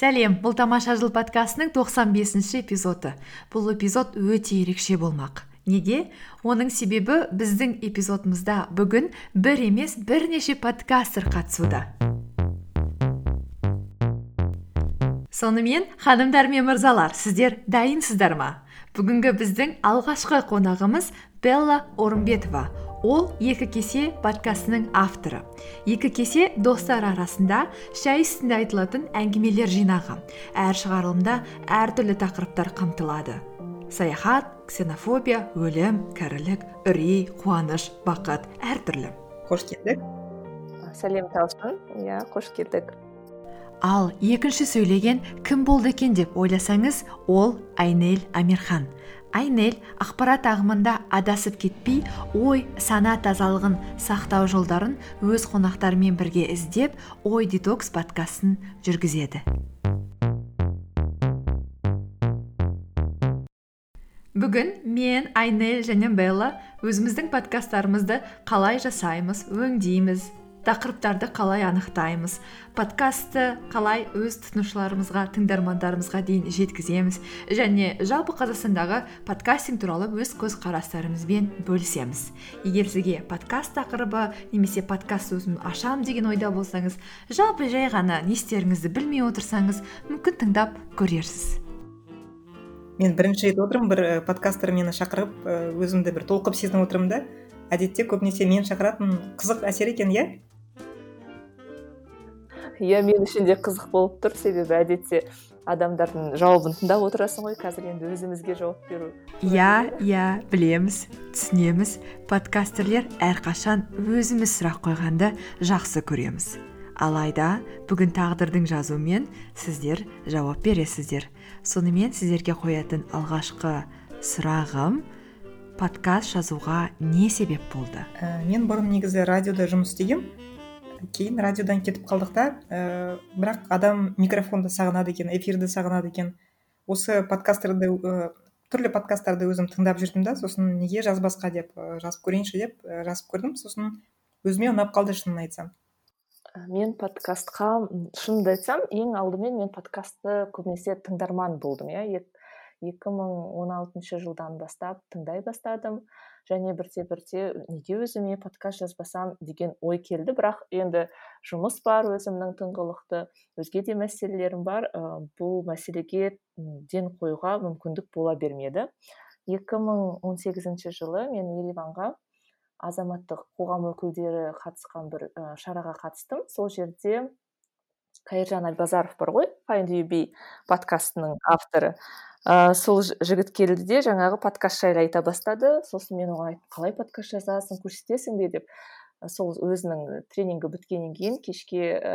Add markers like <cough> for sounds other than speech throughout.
сәлем бұл тамаша жыл подкастының 95 бесінші эпизоды. Бұл эпизод өте ерекше болмақ. Неге? Оның себебі біздің эпизодымызда бүгін бір емес бірнеше подкастер қатысуда. Сонымен ханымдар мен мырзалар сіздер дайынсыздар ма? Бүгінгі біздің алғашқы қонағымыз белла орынбетова ол екі кесе подкастының авторы. Екі кесе достар арасында шәй үстінде айтылатын әңгімелер жинағы. Әр шығарылымда әртүрлі тақырыптар қамтылады. Саяхат ксенофобия өлім кәрілік үрей қуаныш бақыт әртүрлі қош келдік. Сәлем талшын. Иә қош келдік. Ал екінші сөйлеген кім болды екен деп ойласаңыз ол айнель амирхан. Айнель ақпарат ағымында адасып кетпей ой сана тазалығын сақтау жолдарын өз қонақтарымен бірге іздеп ой детокс подкастын жүргізеді. Бүгін мен айнель және белла өзіміздің подкасттарымызды қалай жасаймыз өңдейміз. Тақырыптарды қалай анықтаймыз? Подкастты қалай өз тұтынушыларымызға тыңдармандарымызға дейін жеткіземіз? Және жалпы қазақстандағы подкастинг туралы өз көзқарастарымызбен бөлісеміз. Егер сізге подкаст тақырыбы немесе подкаст өзім ашам деген ойда болсаңыз жалпы жай ғана не істеріңізді білмей отырсаңыз мүмкін тыңдап көрерсіз. Мен бірінші рет отырмын бір подкастер мені шақырып өзімді бір толқып сезініп отырмын да. Әдетте көбінесе мені шақыратын қызық әсер екен иә? Иә мен үшін де қызық болып тұр. Себебі әдетте адамдардың жауабын тыңдап отырасың ғой қазір енді өзімізге жауап беру. Иә иә білеміз түсінеміз. Подкастерлер әрқашан өзіміз сұрақ қойғанды жақсы көреміз. Алайда бүгін тағдырдың жазуымен сіздер жауап бересіздер. Сонымен сіздерге қоятын алғашқы сұрағым подкаст жазуға не себеп болды? Ә, мен бұрын негізі радиода жұмыс істегенмін. Кейін радиодан кетіп қалдық та ә, бірақ адам микрофонды сағынады екен эфирді сағынады екен. Осы подкастерді ә, түрлі подкасттарды өзім тыңдап жүрдім да сосын неге жазбасқа деп ә, жазып көрейінші деп ә, жазып көрдім сосын өзіме ұнап қалды шынын айтсам. Мен подкастқа шынымды айтсам ең алдымен мен подкастты көбінесе тыңдарман болдым иә. Екі мың он алтыншы жылдан бастап тыңдай бастадым. Және бірте бірте неге өзіме подкаст жазбасам деген ой келді. Бірақ енді жұмыс бар өзімнің тыңғылықты өзге де мәселелерім бар. Ә, бұл мәселеге ден қоюға мүмкіндік бола бермеді. 2018 жылы мен ереванға азаматтық қоғам өкілдері қатысқан бір ә, шараға қатыстым. Сол жерде қайыржан әлбазаров бар ғой find подкастының авторы. Ә, сол жігіт келді де жаңағы подкаст жайлы айта бастады. Сосын мен оған айттым қалай подкаст жазасың көрсетесің бе? деп. Сол өзінің тренингі біткеннен кейін кешке ә,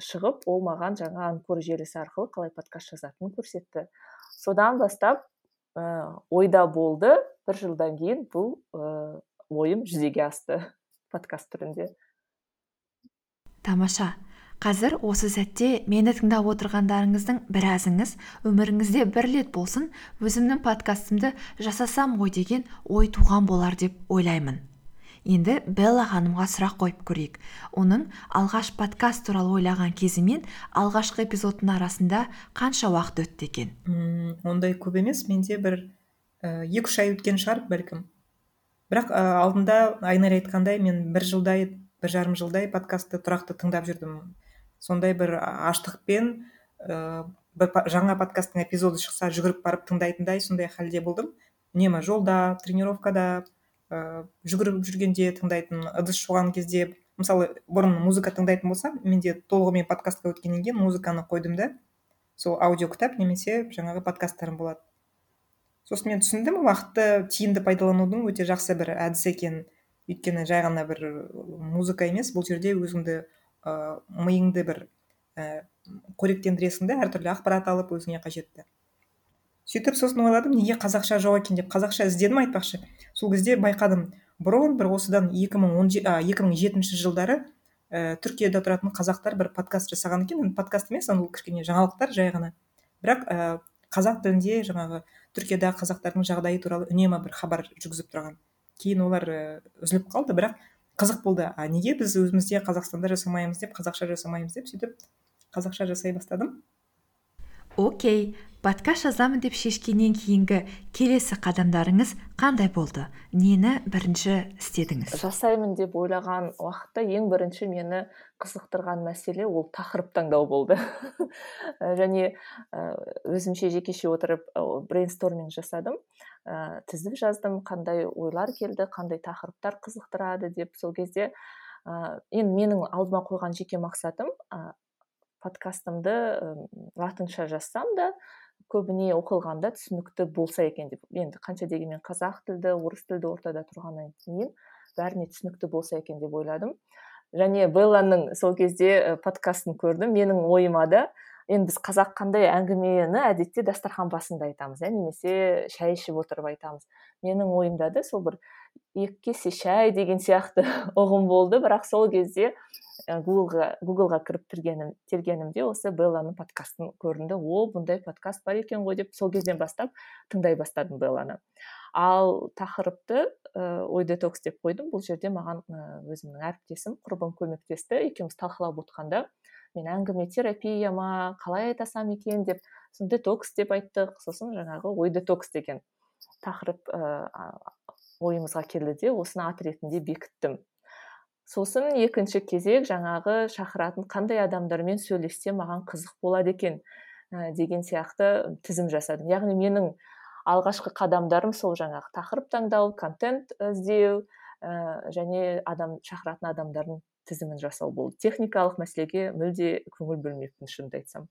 шығып ол маған жаңа анкор желісі арқылы қалай подкаст жазатынын көрсетті. Содан бастап ә, ойда болды. Бір жылдан кейін бұл ойым жүзеге асты подкаст түрінде. Тамаша қазір осы сәтте мені тыңдап отырғандарыңыздың біразыңыз өміріңізде бір рет болсын өзімнің подкастымды жасасам ғой деген ой туған болар деп ойлаймын. Енді белла ханымға сұрақ қойып көрейік. Оның алғаш подкаст туралы ойлаған кезі мен алғашқы эпизодтың арасында қанша уақыт өтті екен? Ондай көп емес. Менде бір ә, екі үш ай өткен шығар бәлкім. Бірақ ә, алдында айнар айтқандай мен бір жылдай бір жарым жылдай подкастты тұрақты тыңдап жүрдім. Сондай бір аштықпен э, бір жаңа подкасттың эпизоды шықса жүгіріп барып тыңдайтындай сондай халде болдым. Үнемі жолда тренировкада ыыы э, жүгіріп жүргенде тыңдайтын ыдыс жуған кезде мысалы бұрын музыка тыңдайтын болсам менде толығымен подкастқа өткеннен кейін музыканы қойдым да. Сол аудиокітап немесе жаңағы подкасттарым болады. Сосын мен түсіндім уақытты тиімді пайдаланудың өте жақсы бір әдісі екенін өйткені жай ғана бір музыка емес бұл жерде өзіңді ыыы миыңды бір і қоректендіресің да әртүрлі ақпарат алып өзіңе қажетті. Сөйтіп сосын ойладым неге қазақша жоқ екен деп. Қазақша іздедім айтпақшы. Сол кезде байқадым. Бұрын бір осыдан екі мың он екі мың жетінші жылдары ііі түркияда тұратын қазақтар бір подкаст жасаған екен. Подкаст емес ол кішкене жаңалықтар жай ғана. Бірақ ііі қазақ тілінде жаңағы түркиядағы қазақтардың жағдайы туралы үнемі бір хабар жүргізіп тұрған. Кейін олар і үзіліп қалды. Бірақ қызық болды. А неге біз өзімізде қазақстанда жасамаймыз деп қазақша жасамаймыз деп сөйтіп қазақша жасай бастадым. Окей подкаст жазамын деп шешкеннен кейінгі келесі қадамдарыңыз қандай болды? Нені бірінші істедіңіз? Жасаймын деп ойлаған уақытта ең бірінші мені қызықтырған мәселе ол тақырып таңдау болды. <laughs> Және өзімше жекеше отырып брейнсторминг жасадым. Ә, тізіп жаздым қандай ойлар келді қандай тақырыптар қызықтырады деп. Сол кезде ә, енді менің алдыма қойған жеке мақсатым ә, подкастымды латынша жазсам да көбіне оқылғанда түсінікті болса екен деп. Енді қанша дегенмен қазақ тілді орыс тілді ортада тұрғаннан кейін бәріне түсінікті болса екен деп ойладым. Және белланың сол кезде подкастын көрдім. Менің ойыма да енді біз қазақ қандай әңгімені әдетте дастархан басында айтамыз иә немесе шай ішіп отырып айтамыз. Менің ойымда да сол бір екі кесе шай деген сияқты <laughs> ұғым болды. Бірақ сол кезде гуглға кіріп тіргенім тергенімде осы белланың подкастын көрінді. О бұндай подкаст бар екен ғой деп сол кезден бастап тыңдай бастадым белланы. Ал тақырыпты ә, ой детокс деп қойдым. Бұл жерде маған өзімнің әріптесім құрбым көмектесті. Екеуміз талқылап отқанда мен әңгіме терапия ма қалай айтасам екен деп сосын детокс деп айттық. Сосын жаңағы ой детокс деген тақырып ә, ойымызға келді де осыны ат ретінде бекіттім. Сосын екінші кезек жаңағы шақыратын қандай адамдармен сөйлессем маған қызық болады екен ә, деген сияқты тізім жасадым. Яғни менің алғашқы қадамдарым сол жаңағы тақырып таңдау контент іздеу ә, және адам шақыратын адамдардың тізімін жасау болды техникалық мәселеге мүлде көңіл бөлмеппін шынымды айтсам.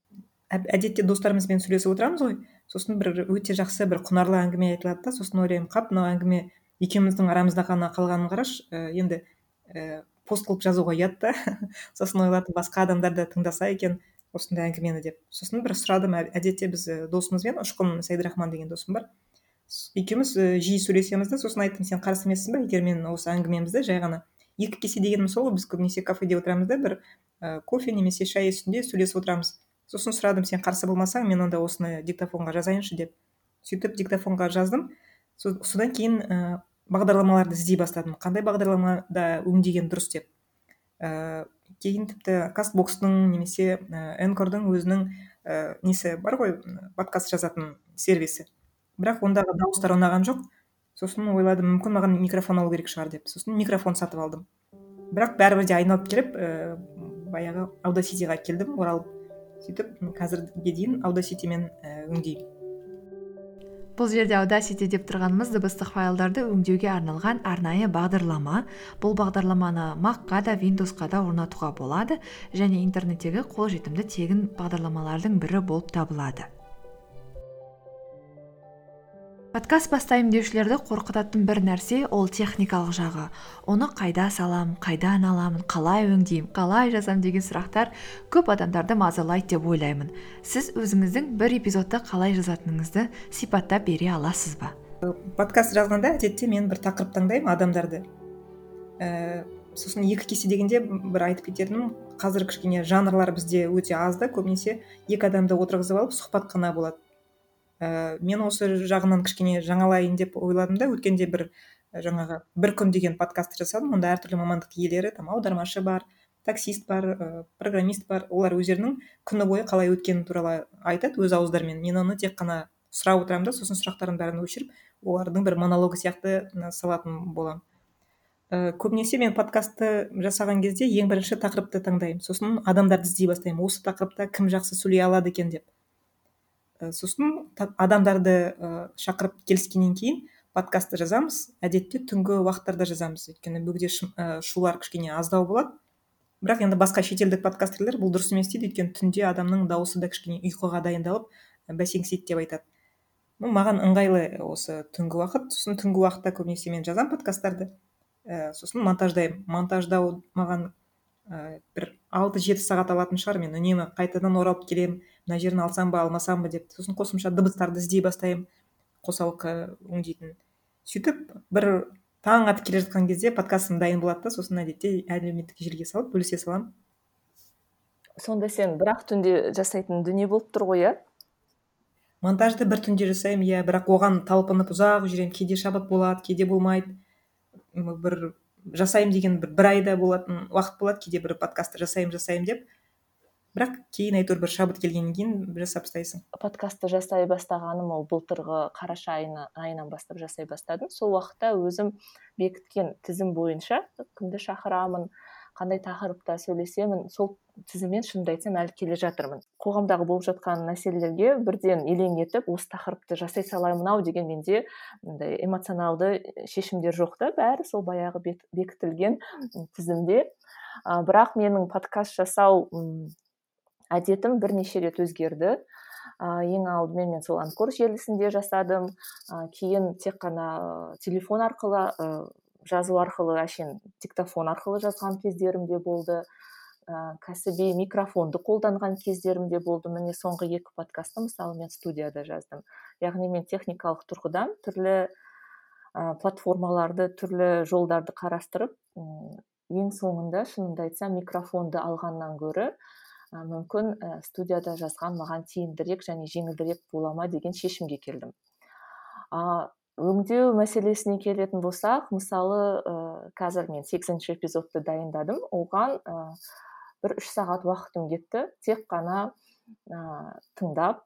Әдетте достарымызбен сөйлесіп отырамыз ғой. Сосын бір өте жақсы бір құнарлы әңгіме айтылады да. Сосын ойлаймын қап мынау әңгіме екеуміздің арамызда ғана қалғанын қарашы. Ә, енді ә, пост қылып жазуға ұят та. <laughs> Сосын ойладым басқа адамдар да тыңдаса екен осындай әңгімені деп. Сосын бір сұрадым әдетте біз досымызбен ұшқын сайдрахман деген досым бар. Екеуміз жиі сөйлесеміз да сосын айттым сен қарсы емессің ба егер мен осы әңгімемізді жай ғана екі кесе дегенім сол біз көбінесе кафеде отырамыз да бір ә, кофе немесе шай үстінде сөйлесіп отырамыз сосын сұрадым сен қарсы болмасаң мен онда осыны диктофонға жазайыншы деп сөйтіп диктофонға жаздым. Содан кейін бағдарламаларды іздей бастадым. Қандай бағдарламада өңдеген дұрыс деп. Ә, кейін тіпті кастбокстың немесе ә, энкордың өзінің ә, несі бар ғой подкаст жазатын сервисі. Бірақ ондағы дауыстар ұнаған жоқ. Сосын ойладым мүмкін маған микрофон алу керек шығар деп. Сосын микрофон сатып алдым. Бірақ бәрібір де айналып келіп ә, баяғы аудаситиға келдім оралып сөйтіп қазірге дейін аудаситимен ә, өңдеймін. Бұл жерде аудасити деп тұрғанымыз дыбыстық файлдарды өңдеуге арналған арнайы бағдарлама. Бұл бағдарламаны макқа да виндовсқа да орнатуға болады және интернеттегі қолжетімді тегін бағдарламалардың бірі болып табылады. Подкаст бастаймын деушілерді қорқытатын бір нәрсе ол техникалық жағы. Оны қайда салам, қайдан аламын қалай өңдеймін қалай жазам деген сұрақтар көп адамдарды мазалайды деп ойлаймын. Сіз өзіңіздің бір эпизодты қалай жазатыныңызды сипаттап бере аласыз ба? Подкаст жазғанда әдетте мен бір тақырып таңдаймын адамдарды. Ә, сосын екі кесе дегенде бір айтып кететінім қазір кішкене жанрлар бізде өте аз да көбінесе екі адамды отырғызып алып сұхбат қана болады. Ә, мен осы жағынан кішкене жаңалайын деп ойладым да өткенде бір э, жаңағы бір күн деген подкаст жасадым. Онда әртүрлі мамандық иелері там аудармашы бар таксист бар ә, программист бар олар өздерінің күні бойы қалай өткені туралы айтады өз ауыздарымен. Мен оны тек қана сұрап отырамын да сосын сұрақтардың бәрін өшіріп олардың бір монологы сияқты салатын боламын. Ә, көбінесе мен подкастты жасаған кезде ең бірінші тақырыпты таңдаймын. Сосын адамдарды іздей бастаймын. Осы тақырыпта кім жақсы сөйлей алады екен деп. Э, сосын адамдарды ә, шақырып келіскеннен кейін подкастты жазамыз. Әдетте түнгі уақыттарда жазамыз. Өйткені бөгде ә, шулар кішкене аздау болады. Бірақ енді басқа шетелдік подкастерлер бұл дұрыс емес дейді. Өйткені түнде адамның дауысы да кішкене ұйқыға дайындалып бәсеңсиді деп айтады. Ну маған ыңғайлы осы түнгі уақыт. Сосын түнгі уақытта көбінесе мен жазамын подкасттарды. Ә, сосын монтаждаймын. Монтаждау маған ә, бір алты жеті сағат алатын шығар мен үнемі қайтадан оралып келемін мына жерін алсам ба алмасам ба деп сосын қосымша дыбыстарды іздей бастаймын. Қосалқы өңдейтін сөйтіп бір таң атып келе жатқан кезде подкастым дайын болады да сосын әдетте әлеуметтік желіге салып бөлісе саламын. Сонда сен бір ақ түнде жасайтын дүние болып тұр ғой иә? Монтажды бір түнде жасаймын иә. Бірақ оған талпынып ұзақ жүремін. Кейде шабыт болады кейде болмайды. Бір жасаймын деген бір бір айда болатын уақыт болады кейде бір подкастты жасаймын жасаймын деп. Бірақ кейін әйтеуір бір шабыт келгеннен кейін жасап тастайсың. Подкастты жасай бастағаным ол былтырғы қараша айына, айынан бастап жасай бастадым. Сол уақытта өзім бекіткен тізім бойынша кімді шақырамын қандай тақырыпта сөйлесемін сол тізіммен шынымды айтсам әлі келе жатырмын. Қоғамдағы болып жатқан мәселелерге бірден елең етіп осы тақырыпты жасай салаймын ау деген менде мындай эмоционалды шешімдер жоқ та бәрі сол баяғы бекітілген тізімде. Ә, бірақ менің подкаст жасау әдетім бірнеше рет өзгерді. Ә, ең алдымен мен сол анкор желісінде жасадым. Ә, кейін тек қана телефон арқылы жазу арқылы әшейін диктофон арқылы жазған кездерім де болды. Ә, кәсіби микрофонды қолданған кездерім де болды. Міне соңғы екі подкастты мысалы мен студияда жаздым. Яғни мен техникалық тұрғыдан түрлі ә, платформаларды түрлі жолдарды қарастырып ең соңында шынымды айтсам микрофонды алғаннан гөрі ә, мүмкін ә, студияда жазған маған тиімдірек және жеңілдірек бола ма деген шешімге келдім. Өңдеу мәселесіне келетін болсақ мысалы ә, қазір мен сексенінші эпизодты дайындадым. Оған ә, бір үш сағат уақытым кетті. Тек қана ә, тыңдап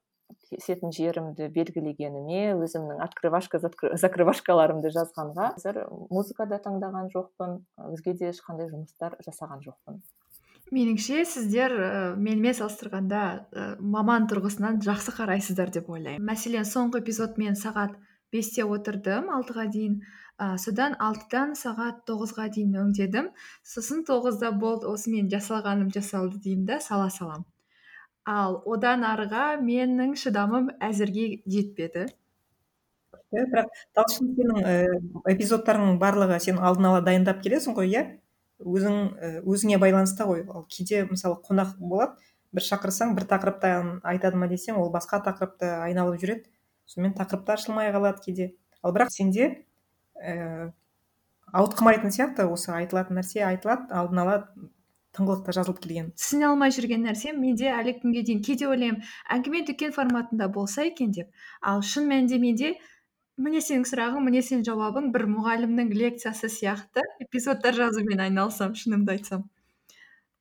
кесетін жерімді белгілегеніме өзімнің открывашка закрывашкаларымды жазғанға. Қазір музыка да таңдаған жоқпын өзге де ешқандай жұмыстар жасаған жоқпын. Меніңше сіздер ә, менімен салыстырғанда ә, маман тұрғысынан жақсы қарайсыздар деп ойлаймын. Мәселен соңғы эпизод мен сағат бесте отырдым алтыға дейін. Ә, содан алтыдан сағат тоғызға дейін өңдедім. Сосын тоғызда болды осы менің жасалғаным жасалды деймін да сала салам. Ал одан арыға менің шыдамым әзірге жетпеді. Иә бірақ талшын сенің ііі эпизодтарыңның барлығы сен алдын ала дайындап келесің ғой иә? Өзің і өзіңе байланысты ғой. Ал кейде мысалы қонақ болады бір шақырсаң бір тақырыптан айтады ма десең ол басқа тақырыпты айналып жүреді. Сонымен тақырып та ашылмай қалады кейде. Ал бірақ сенде ііі ауытқымайтын сияқты осы айтылатын нәрсе айтылады алдын ала тыңғылықты жазылып келген. түсіне алмай жүрген нәрсе. Менде әлі күнге дейін кейде ойлаймын әңгіме дүкен форматында болса екен деп. Ал шын мәнінде менде міне сенің сұрағың міне сенің жауабың бір мұғалімнің лекциясы сияқты эпизодтар жазумен айналысамын шынымды айтсам.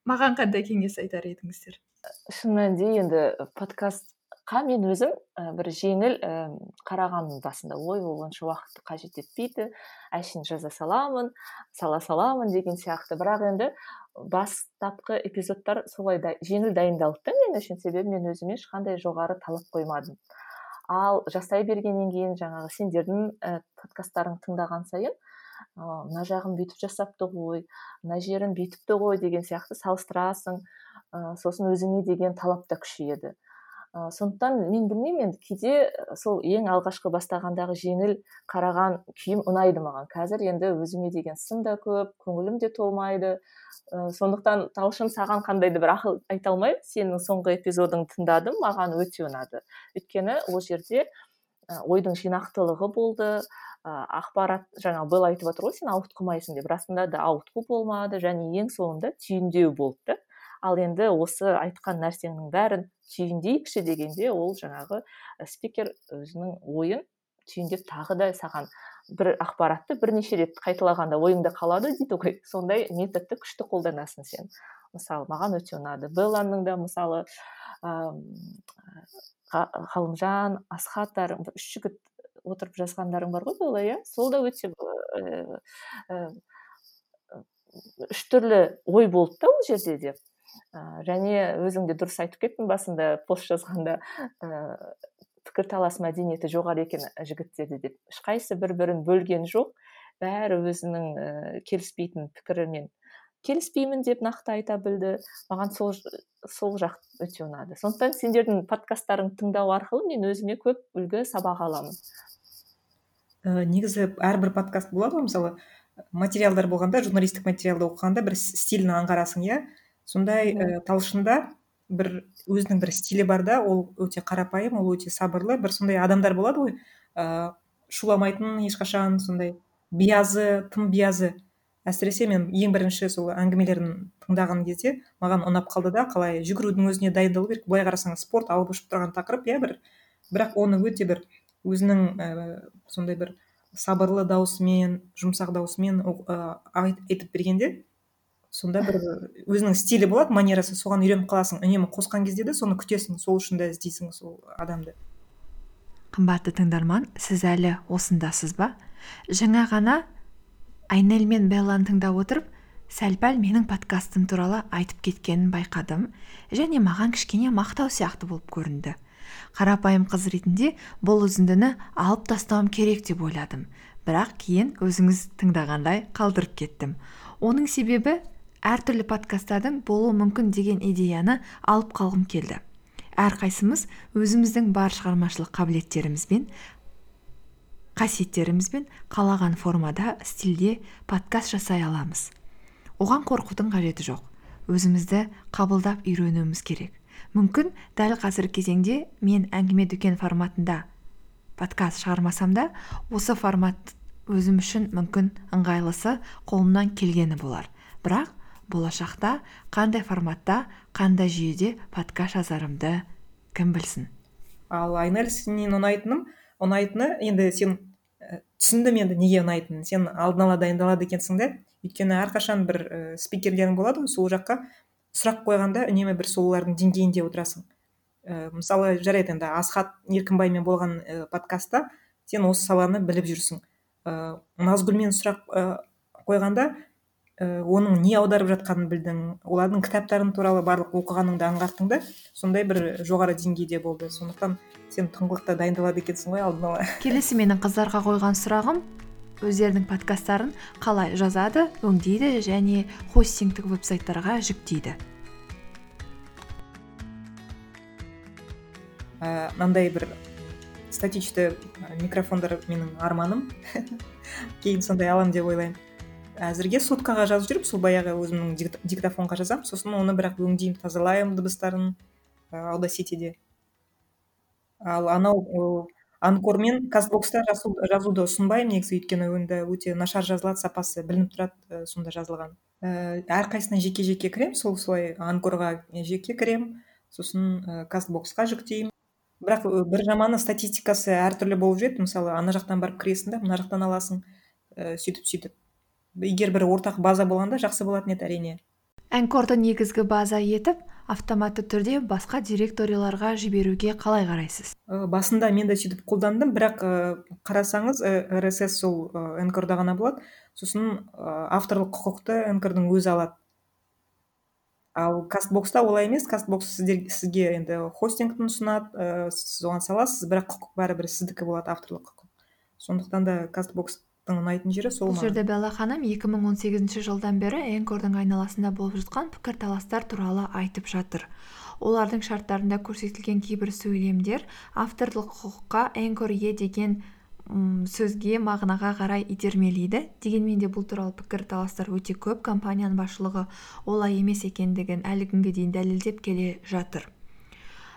Маған қандай кеңес айтар едіңіздер? Шын мәнінде енді подкаст қа мен өзім ә, бір жеңіл ә, қарағанмын басында ой ол онша уақытты қажет етпейді әшейін жаза саламын сала саламын деген сияқты. Бірақ енді бастапқы эпизодтар солай да жеңіл дайындалды да мен үшін. Себебі мен өзіме ешқандай жоғары талап қоймадым. Ал жасай бергеннен кейін жаңағы сендердің ә, подкасттарың тыңдаған сайын мына жағын бүйтіп жасапты ғой мына жерін бүйтіпті ғой деген сияқты салыстырасың. Ә, сосын өзіңе деген талап та күшейеді. Сондықтан мен білмеймін енді кейде сол ең алғашқы бастағандағы жеңіл қараған күйім ұнайды маған. Қазір енді өзіме деген сын да көп көңілім де толмайды. Ә, сондықтан талшын саған қандай да бір ақыл айта алмаймын. Сенің соңғы эпизодыңды тыңдадым маған өте ұнады. Өйткені ол жерде ойдың жинақтылығы болды. Ә, ақпарат жаңа белла айтып отыр ғой сен ауытқымайсың деп. Расында да ауытқу болмады және ең соңында түйіндеу болды ал енді осы айтқан нәрсенің бәрін түйіндейікші дегенде ол жаңағы спикер өзінің ойын түйіндеп тағы да саған бір ақпаратты бірнеше рет қайталағанда ойыңда қалады дейді ғой. Сондай методты күшті қолданасың сен. Мысалы маған өте ұнады. Белланың да мысалы ғалымжан асхаттар үш жігіт отырып жазғандарың бар ғой белла иә? Сол да өте үш түрлі ой болды да ол жерде де. Ә, және өзің де дұрыс айтып кеттің басында пост жазғанда ә, пікірталас мәдениеті жоғары екен жігіттерде деп? Ешқайсысы бір бірін бөлген жоқ бәрі өзінің ә, келіспейтін пікірімен. Келіспеймін деп нақты айта білді маған сол сол жақ өте ұнады. Сондықтан сендердің подкасттарыңды тыңдау арқылы мен өзіме көп үлгі сабақ аламын. Ә, негізі әрбір подкаст болады ғой мысалы материалдар болғанда журналистік материалды оқығанда бір стилін аңғарасың иә? Сондай і талшында бір өзінің бір стилі бар да ол өте қарапайым ол өте сабырлы. Бір сондай адамдар болады ғой ыыы шуламайтын ешқашан сондай биязы тым биязы. Әсіресе мен ең бірінші сол әңгімелерін тыңдаған кезде маған ұнап қалды да қалай жүгірудің өзіне дайындалу керек былай қарасаң спорт алып ұшып тұрған тақырып иә бір. Бірақ оны өте бір өзінің ііі сондай бір сабырлы даусымен жұмсақ даусымен айтып бергенде сонда бір өзінің стилі болады манерасы соған үйреніп қаласың үнемі қосқан кезде де соны күтесің сол үшін де іздейсің сол адамды. Қымбатты тыңдарман сіз әлі осындасыз ба? Жаңа ғана айнель мен белланы тыңдап отырып сәл пәл менің подкастым туралы айтып кеткенін байқадым және маған кішкене мақтау сияқты болып көрінді. Қарапайым қыз ретінде бұл үзіндіні алып тастауым керек деп ойладым. Бірақ кейін өзіңіз тыңдағандай қалдырып кеттім. Оның себебі әртүрлі подкасттардың болуы мүмкін деген идеяны алып қалғым келді. Әрқайсымыз өзіміздің бар шығармашылық қабілеттерімізбен қасиеттерімізбен қалаған формада стильде подкаст жасай аламыз. Оған қорқудың қажеті жоқ. Өзімізді қабылдап үйренуіміз керек. Мүмкін дәл қазіргі кезеңде мен әңгіме дүкен форматында подкаст шығармасам да осы формат өзім үшін мүмкін ыңғайлысы қолымнан келгені болар. Бірақ болашақта қандай форматта қандай жүйеде подкаст жазарымды кім білсін? Ал айнель сенен ұнайтыным? Ұнайтыны енді сен і түсіндім енді неге ұнайтынын. Сен алдын ала дайындалады екенсің да өйткені әрқашан бір і спикерлерің болады ғой сол жаққа. Сұрақ қойғанда үнемі бір солардың деңгейінде отырасың. І мысалы жарайды енді асхат еркінбаймен болған і подкастта сен осы саланы біліп жүрсің. Ыыы назгүлмен сұрақ ы қойғанда і оның не аударып жатқанын білдің олардың кітаптарын туралы барлық оқығаныңды аңғарттың да сондай бір жоғары деңгейде болды. Сондықтан сен тұңғылықты дайындалады екенсің ғой алдын ала. <laughs> Келесі менің қыздарға қойған сұрағым өздерінің подкасттарын қалай жазады өңдейді және хостингтік веб-сайттарға жүктейді. Ә, мынандай бір статичті микрофондар менің арманым. <laughs> Кейін сондай аламын деп ойлаймын. Әзірге соткаға жазып жүрмін сол баяғы өзімнің диктофонға жазамын сосын оны бірақ өңдеймін тазалаймын дыбыстарын і аудаситиде ал анау анкормен казбокста жазуды ұсынбаймын. Негізі өйткені онда өте нашар жазылады сапасы білініп тұрады сонда жазылған. Ііі әрқайсысына жеке жеке кіремін сол солай анкорға жеке кіремін. Сосын і казбоксқа жүктеймін. Бірақ бір жаманы статистикасы әртүрлі болып жүреді. Мысалы ана жақтан барып кіресің да мына жақтан аласың. І сөйтіп сөйтіп. Егер бір ортақ база болғанда жақсы болатын еді әрине. Әнкорды негізгі база етіп автоматты түрде басқа директорияларға жіберуге қалай қарайсыз? Ә, басында мен де сөйтіп қолдандым бірақ ә, қарасаңыз ә, rss сол энкорда ғана болады сосын ә, авторлық құқықты энкордың өзі алады. Ал кастбокста олай емес. Кастбокс сіздер, сізге енді хостингтін ұсынады ә, сіз оған саласыз бірақ құқық бәрібір сіздікі болады авторлық құқық. Сондықтан да кастбокс ұнайтын жері сол бұл жерде белла ханым екі мың он сегізінші жылдан бері энкордың айналасында болып жатқан пікірталастар туралы айтып жатыр. Олардың шарттарында көрсетілген кейбір сөйлемдер авторлық құқыққа энкор е деген сөзге мағынаға қарай итермелейді. Дегенмен де бұл туралы пікірталастар өте көп компанияның басшылығы олай емес екендігін әлі күнге дейін дәлелдеп келе жатыр.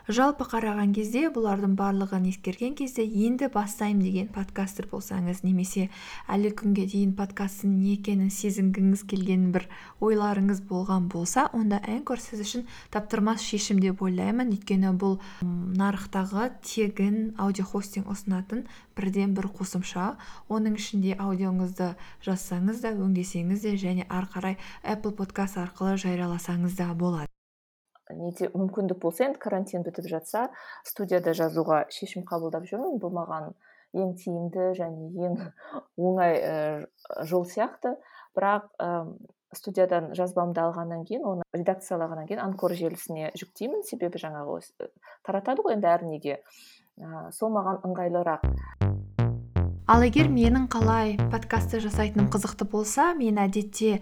Жалпы қараған кезде бұлардың барлығын ескерген кезде енді бастаймын деген подкастер болсаңыз немесе әлі күнге дейін подкасттың не екенін сезінгіңіз келген бір ойларыңыз болған болса онда энкор сіз үшін таптырмас шешім деп ойлаймын. Өйткені бұл нарықтағы тегін аудиохостинг ұсынатын бірден бір қосымша. Оның ішінде аудионызды жазсаңыз да өңдесеңіз де және ары қарай apple подкаст арқылы жарияласаңыз да болады. Неде мүмкіндік болса енді карантин бітіп жатса студияда жазуға шешім қабылдап жүрмін. Бұл маған ең тиімді және ең оңай ә, жол сияқты. Бірақ ә, студиядан жазбамды алғаннан кейін оны редакциялағаннан кейін анкор желісіне жүктеймін. Себебі жаңағы таратады ғой енді әрнеге. Ә, сол маған ыңғайлырақ. Ал егер менің қалай подкастты жасайтыным қызықты болса мен әдетте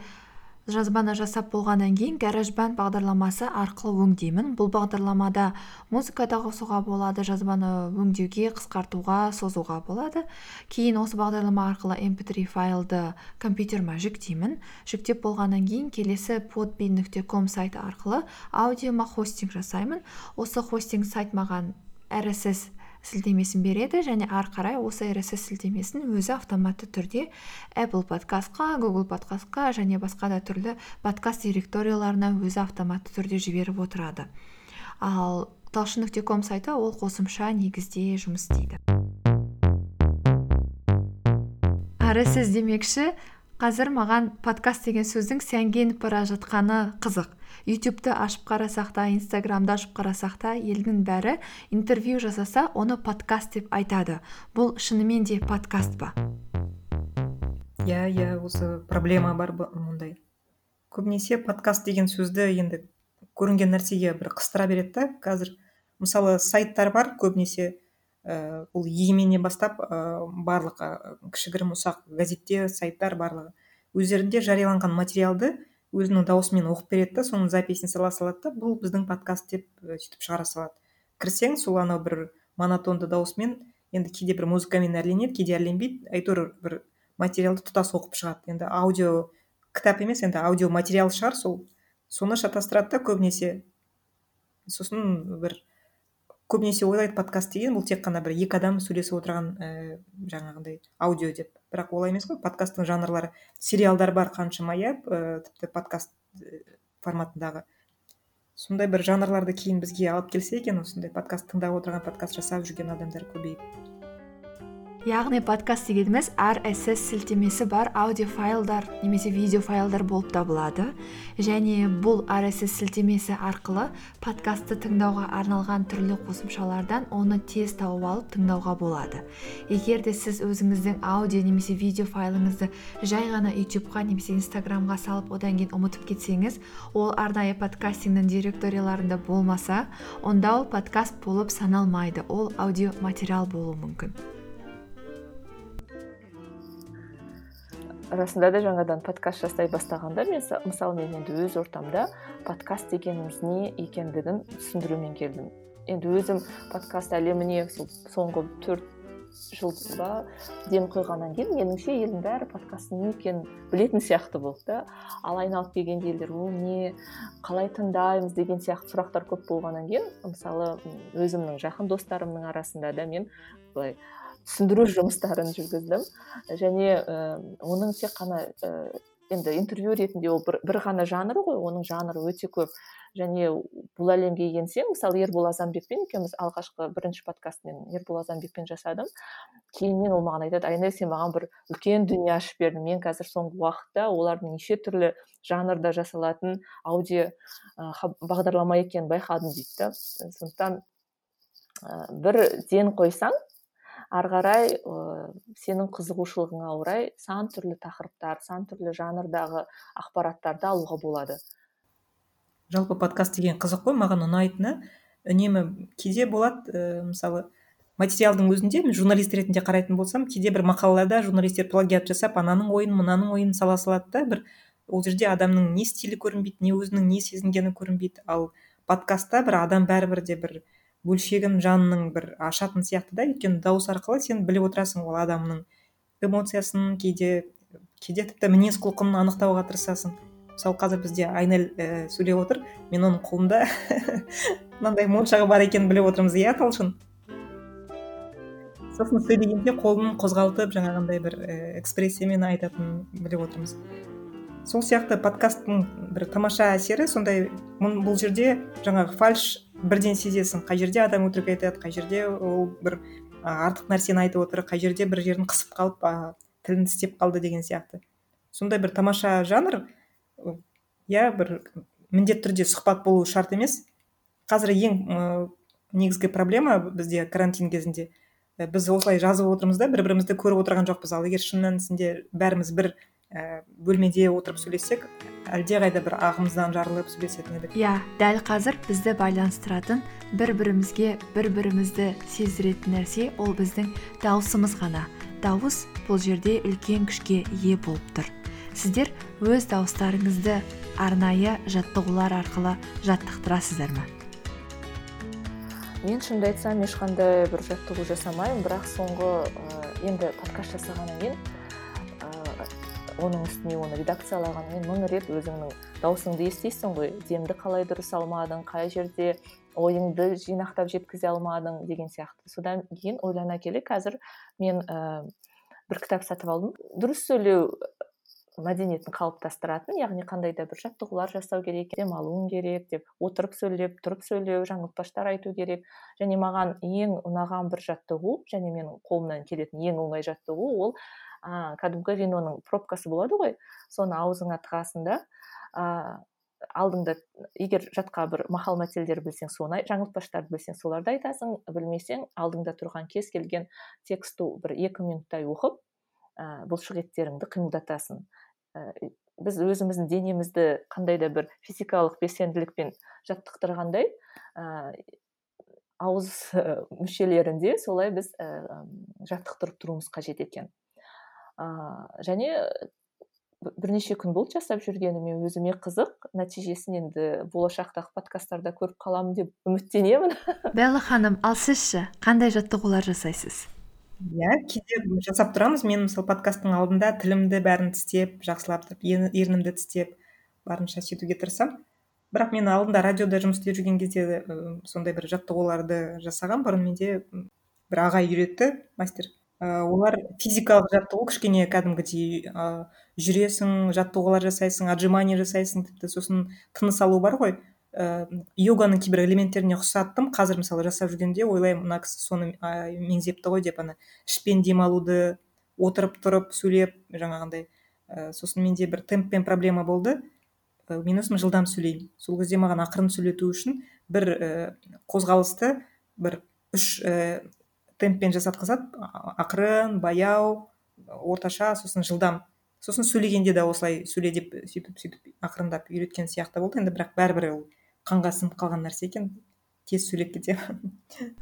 жазбаны жасап болғаннан кейін гаражбанд бағдарламасы арқылы өңдеймін. Бұл бағдарламада музыка да қосуға болады жазбаны өңдеуге қысқартуға созуға болады. Кейін осы бағдарлама арқылы mp3 файлды компьютеріме жүктеймін. Жүктеп болғаннан кейін келесі podbean нүкте сайты арқылы аудиома хостинг жасаймын. Осы хостинг сайт маған rss сілтемесін береді және ары қарай осы rss сілтемесін өзі автоматты түрде apple подкастқа google подкастқа және басқа да түрлі подкаст директорияларына өзі автоматты түрде жіберіп отырады. Ал талшын нүкте ком сайты ол қосымша негізде жұмыс істейді. Rss демекші қазір маған подкаст деген сөздің сәнге бара жатқаны қызық. Ютубты ашып қарасақ та инстаграмды ашып қарасақ та елдің бәрі интервью жасаса оны подкаст деп айтады. Бұл шынымен де подкаст па? Иә иә осы проблема бар мұндай. Көбінесе подкаст деген сөзді енді көрінген нәрсеге бір қыстыра береді да. Қазір мысалы сайттар бар көбінесе ііі бұл егеменнен бастап ыыы барлық ы кішігірім ұсақ газеттер сайттар барлығы. Өздерінде жарияланған материалды өзінің дауысымен оқып береді да соның записін сала салады да бұл біздің подкаст деп і сөйтіп шығара салады. Кірсең сол анау бір монотонды дауысымен енді кейде бір музыкамен әрленеді кейде әрленбейді әйтеуір бір материалды тұтас оқып шығады. Енді аудио кітап емес енді аудио материал шығар сол. Соны шатастырады да көбінесе. Сосын бір көбінесе ойлайды подкаст деген бұл тек қана бір екі адам сөйлесіп отырған ііі жаңағындай аудио деп. Бірақ олай емес қой подкасттың жанрлары. Сериалдар бар қаншама иә і тіпті подкаст форматындағы. Сондай бір жанрларды кейін бізге алып келсе екен осындай подкаст тыңдап отырған подкаст жасап жүрген адамдар көбейіп. Яғни подкаст дегеніміз rss сілтемесі бар аудиофайлдар немесе видеофайлдар болып табылады. Және бұл rss сілтемесі арқылы подкастты тыңдауға арналған түрлі қосымшалардан оны тез тауып алып тыңдауға болады. Егер де сіз өзіңіздің аудио немесе видео файлыңызды жай ғана ютубқа немесе инстаграмға салып одан кейін ұмытып кетсеңіз ол арнайы подкастингнің директорияларында болмаса онда ол подкаст болып саналмайды. Ол аудио материал болуы мүмкін. Расында да жаңадан подкаст жасай бастағанда мен мысалы мен енді өз ортамда подкаст дегеніміз не екендігін түсіндірумен келдім. Енді өзім подкаст әлеміне сол соңғы төрт жыл ба ден қойғаннан кейін меніңше елдің бәрі подкасттың не екенін білетін сияқты болды да. Ал айналып келгенде елдер ол не қалай тыңдаймыз? деген сияқты сұрақтар көп болғаннан кейін мысалы өзімнің жақын достарымның арасында да мен былай түсіндіру жұмыстарын жүргіздім. Және і оның тек қана і енді интервью ретінде ол бір, бір ғана жанр ғой оның жанры өте көп. Және бұл әлемге енсең мысалы ербол азанбекпен екеуміз алғашқы бірінші подкаст мен ербол азанбекпен жасадым. Кейіннен ол маған айтады айнель сен маған бір үлкен дүние ашып бердің. Мен қазір соңғы уақытта олардың неше түрлі жанрда жасалатын аудио бағдарлама екенін байқадым дейді да. Сондықтан бір ден қойсаң ары қарай ыыы сенің қызығушылығыңа орай сан түрлі тақырыптар сан түрлі жанрдағы ақпараттарды алуға болады. Жалпы подкаст деген қызық қой маған ұнайтыны. Үнемі кейде болады ііі мысалы материалдың өзінде мен журналист ретінде қарайтын болсам кейде бір мақалаларда журналистер плагиат жасап ананың ойын мынаның ойын сала салады да бір ол жерде адамның не стилі көрінбейді не өзінің не сезінгені көрінбейді. Ал подкастта бір адам бәрібір де бір бөлшегін жанның бір ашатын сияқты да. Өйткені дауыс арқылы сен біліп отырасың ол адамның эмоциясын кейде кейде тіпті мінез құлқын анықтауға тырысасың. Мысалы қазір бізде айнель і сөйлеп отыр. Мен оның қолында <laughs> мынандай моншағы бар екенін біліп отырмыз иә талшын? Сосын сөйлегенде қолын қозғалтып жаңағындай бір і экспрессиямен айтатынын біліп отырмыз. Сол сияқты подкасттың бір тамаша әсері сондай бұл жерде жаңағы фальш бірден сезесің қай жерде адам өтірік айтады қай жерде ол бір артық нәрсені айтып отыр қай жерде бір жерін қысып қалып а, тілін тістеп қалды деген сияқты. Сондай бір тамаша жанр иә бір міндетті түрде сұхбат болу шарт емес. Қазір ең негізгі проблема бізде карантин кезінде. Біз осылай жазып отырмыз да бір бірімізді көріп отырған жоқпыз. Ал егер шын мәнісінде бәріміз бір ііі бөлмеде отырып сөйлессек әлдеқайда бір ағымыздан жарылып сөйлесетін едік иә дәл қазір бізді байланыстыратын бір бірімізге бір бірімізді сездіретін нәрсе ол біздің дауысымыз ғана. Дауыс бұл жерде үлкен күшке ие болып тұр. Сіздер өз дауыстарыңызды арнайы жаттығулар арқылы жаттықтырасыздар ма? Мен шынымды айтсам ешқандай бір жаттығу жасамаймын бірақ соңғы енді подкаст жасағаннан кейін оның үстіне оны редакциялағанмен мың рет өзіңнің дауысыңды естисің ғой. Демді қалай дұрыс алмадың қай жерде ойыңды жинақтап жеткізе алмадың деген сияқты. Содан кейін ойлана келе қазір мен ә, бір кітап сатып алдым. Дұрыс сөйлеу мәдениетін қалыптастыратын яғни қандай да бір жаттығулар жасау керек демалуың керек деп отырып сөйлеп тұрып сөйлеу жаңылтпаштар айту керек. Және маған ең ұнаған бір жаттығу және менің қолымнан келетін ең оңай жаттығу ол ә, кәдімгі виноның пробкасы болады ғой соны аузыңа тығасың да ә, алдыңда егер жатқа бір мақал мәтелдер білсең соны жаңылтпаштарды білсең соларды айтасың білмесең алдыңда тұрған кез келген текстті бір екі минуттай оқып ә, бұлшық еттеріңді қимылдатасың. Ә, біз өзіміздің денемізді қандай да бір физикалық белсенділікпен жаттықтырғандай ә, ауыз мүшелерінде солай біз ә, жаттықтырып тұруымыз қажет екен. Ә, және бірнеше күн болды жасап жүргеніме өзіме қызық нәтижесін енді болашақтағы подкасттарда көріп қаламын деп үміттенемін. Белла ханым ал сіз ше қандай жаттығулар жасайсыз? Иә кейде жасап тұрамыз. Мен мысалы подкасттың алдында тілімді бәрін тістеп жақсылап ернімді тістеп барынша сөйтуге тырысамын. Бірақ мен алдында радиода жұмыс істеп жүрген кезде сондай бір жаттығуларды жасағанмын бұрын менде бір ағай үйретті мастер. Олар физикалық жаттығу кішкене кәдімгідей ә, жүресің жаттығулар жасайсың отжимание жасайсың тіпті сосын тыныс алу бар ғой. Ә, йоганың кейбір элементтеріне ұқсаттым қазір мысалы жасап жүргенде ойлаймын мына кісі соны ә, меңзепті ғой деп ана ішпен демалуды отырып тұрып сөйлеп жаңағындай ә, сосын менде бір темппен проблема болды. Ә, мен өзім жылдам сөйлеймін. Сол кезде маған ақырын сөйлету үшін бір ә, қозғалысты бір үш ә, темппен жасатқызады ақырын баяу орташа сосын жылдам. Сосын сөйлегенде де осылай сөйле деп сөйтіп сөйтіп ақырындап үйреткен сияқты болды. Енді бірақ бәрібір ол қанға сіңіп қалған нәрсе екен. Тез сөйлеп кетемін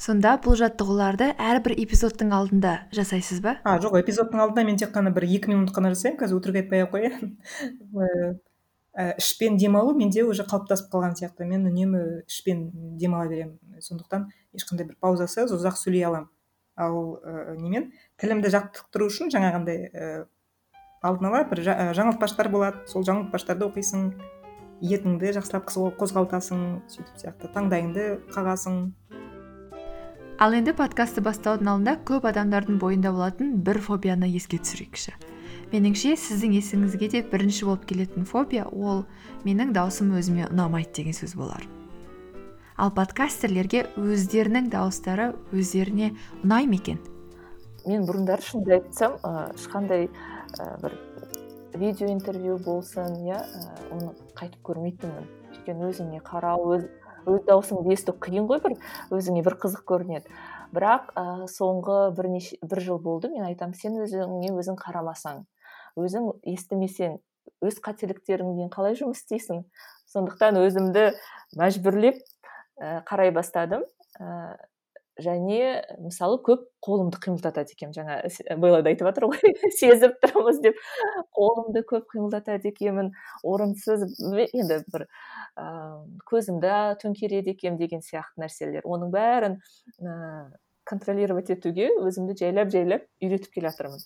сонда бұл жаттығуларды әрбір эпизодтың алдында жасайсыз ба? А жоқ эпизодтың алдында мен тек қана бір екі минут қана жасаймын қазір өтірік айтпай ақ қояйын ішпен демалу менде уже қалыптасып қалған сияқты. Мен үнемі ішпен демала беремін. Сондықтан ешқандай бір паузасыз ұзақ сөйлей аламын. Ал ә, немен? Тілімді жаттықтыру үшін жаңағындай ә, алдын ала бір жаңылтпаштар болады. Сол жаңылтпаштарды оқисың. Етіңді жақсылап қозғалтасың сөйтіп сияқты. Таңдайыңды қағасың. Ал енді подкастты бастаудың алдында көп адамдардың бойында болатын бір фобияны еске түсірейікші. Меніңше сіздің есіңізге де бірінші болып келетін фобия ол менің даусым өзіме ұнамайды деген сөз болар. Ал подкастерлерге өздерінің дауыстары өздеріне ұнай ма екен? Мен бұрындары шынымды айтсам ешқандай бір видео интервью болсын иә оны қайтып көрмейтінмін. Өйткені өзіңе қарау өз өз даусыңды есту қиын ғой бір өзіңе бір қызық көрінеді. Бірақ ә, соңғы бірнеше бір жыл болды мен айтамын сен өзіңе өзің қарамасаң өзің естімесең өз қателіктеріңмен қалай жұмыс істейсің? Сондықтан өзімді мәжбүрлеп ә, қарай бастадым. Және мысалы көп қолымды қимылдатады екенмін. Жаңа белла да айтып жатыр ғой. <laughs> Сезіп тұрмыз деп. Қолымды көп қимылдатады екенмін. Орынсыз енді бір ыыы көзімді төңкереді екенмін деген сияқты нәрселер. Оның бәрін ыыы контролировать етуге өзімді жайлап жайлап үйретіп келе жатырмын.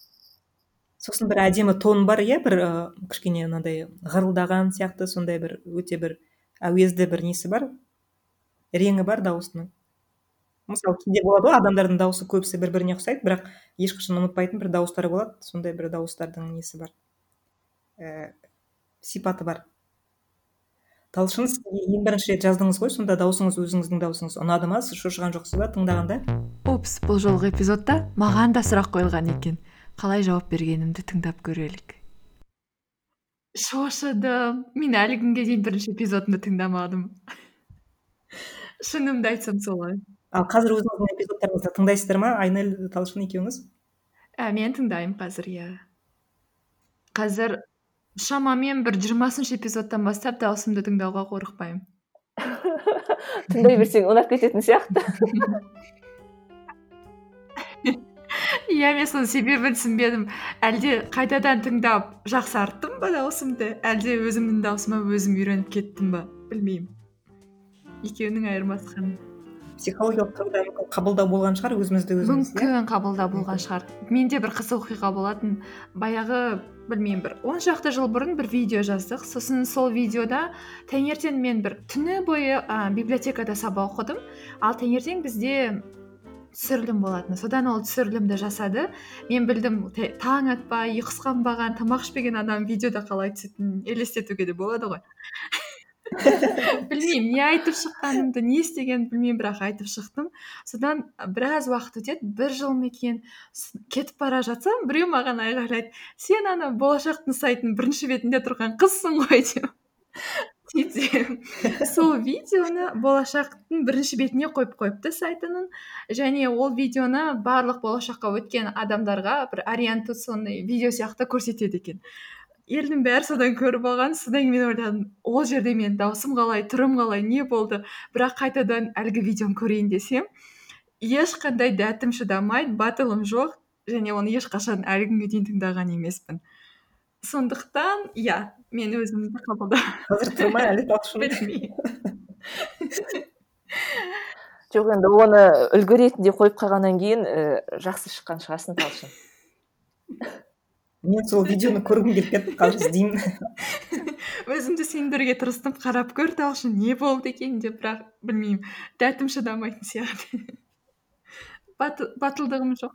Сосын бір әдемі тон бар иә? Бір ы кішкене мынандай ғырылдаған сияқты сондай бір өте бір әуезді бір несі бар? Реңі бар дауысының? Мысалы кейде болады ғой адамдардың дауысы көбісі бір біріне ұқсайды бірақ ешқашан ұмытпайтын бір дауыстары болады. Сондай бір дауыстардың несі бар? Ііі сипаты бар. Талшын сіз ең бірінші рет жаздыңыз ғой сонда дауысыңыз өзіңіздің дауысыңыз ұнады ма? Сіз шошыған жоқсыз ба? Тыңдағанда. Упс бұл жолғы эпизодта маған да сұрақ қойылған екен. Қалай жауап бергенімді тыңдап көрелік. Шошыдым. Мен әлі күнге дейін бірінші эпизодымды тыңдамадым. <laughs> Шынымды айтсам солай. Ал қазір өзіңіздің эпизодтарыңызды тыңдайсыздар ма? Айнель талшын екеуіңіз? Ә, мен тыңдаймын қазір иә. Қазір шамамен бір жиырмасыншы эпизодтан бастап даусымды тыңдауға қорықпаймын. <laughs> Тыңдай берсең ұнап кететін сияқты. <laughs> Иә мен соның себебін түсінбедім. Әлде қайтадан тыңдап жақсарттым ба даусымды? Әлде өзімнің даусыма өзім үйреніп кеттім ба? Білмеймін. Екеуінің айырмасы қандай психологиялық тұрғыда қабылдау болған шығар өзімізді өзіміз иә? мүмкін қабылдау болған шығар. Менде бір қызық оқиға болатын баяғы білмеймін бір он шақты жыл бұрын бір видео жаздық. Сосын сол видеода таңертең мен бір түні бойы ә, библиотекада сабақ оқыдым. Ал таңертең бізде түсірілім болатын. Содан ол түсірілімді жасады. Мен білдім таң атпай ұйқысы қанбаған тамақ ішпеген адам видеода қалай түсетінін елестетуге де болады ғой. Білмеймін не айтып шыққанымды не істегенімді білмеймін бірақ айтып шықтым. Содан біраз уақыт өтеді бір жыл ма екен кетіп бара жатсам біреу маған айғайлайды сен ана болашақтың сайтының бірінші бетінде тұрған қызсың ғой деп. Сөйтсем сол видеоны болашақтың бірінші бетіне қойып қойыпты сайтының. Және ол видеоны барлық болашаққа өткен адамдарға бір ориентационный видео сияқты көрсетеді екен. Елдің бәрі содан көріп алған. Содан кейін мен ойладым ол жерде мен даусым қалай түрім қалай не болды? Бірақ қайтадан әлгі видеоны көрейін десем ешқандай дәтім шыдамайды батылым жоқ. Және оны ешқашан әлі күнге дейін тыңдаған емеспін. Сондықтан иә мен өзімді қазір тұрмай әлі <laughs> жоқ енді оны үлгі ретінде қойып қалғаннан кейін ііі жақсы шыққан шығарсың талшын. <laughs> мен сол видеоны көргім келіп кетті қазір іздеймін. <laughs> Өзімді сендіруге тырыстым қарап көр талшын не болды екен деп бірақ білмеймін. Дәтім шыдамайтын сияқты. <laughs> Батылдығым жоқ.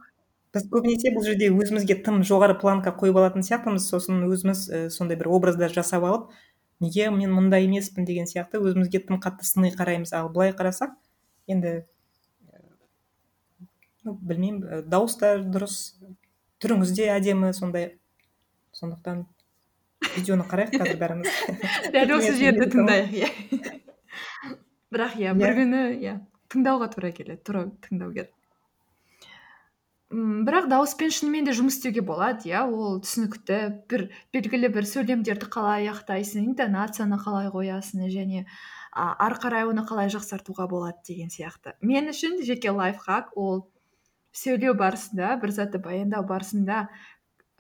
Біз көбінесе бұл жерде өзімізге тым жоғары планка қойып алатын сияқтымыз. Сосын өзіміз і сондай бір образдар жасап алып неге мен мындай емеспін деген сияқты өзімізге тым қатты сыни қараймыз. Ал былай қарасақ енді ну білмеймін дауыс та дұрыс түріңіз де әдемі сондай сондықтан видеоны қарайық қазір бәріміз. <laughs> Дәл осы жерде тыңдайық иә. Бірақ иә бір иә. күні иә тыңдауға тура келеді тура тыңдау керек. Бірақ дауыспен шынымен де жұмыс істеуге болады иә ол түсінікті бір белгілі бір сөйлемдерді қалай аяқтайсың интонацияны қалай қоясың және а, ары қарай оны қалай жақсартуға болады деген сияқты. Мен үшін жеке лайфхак ол сөйлеу барысында бір затты баяндау барысында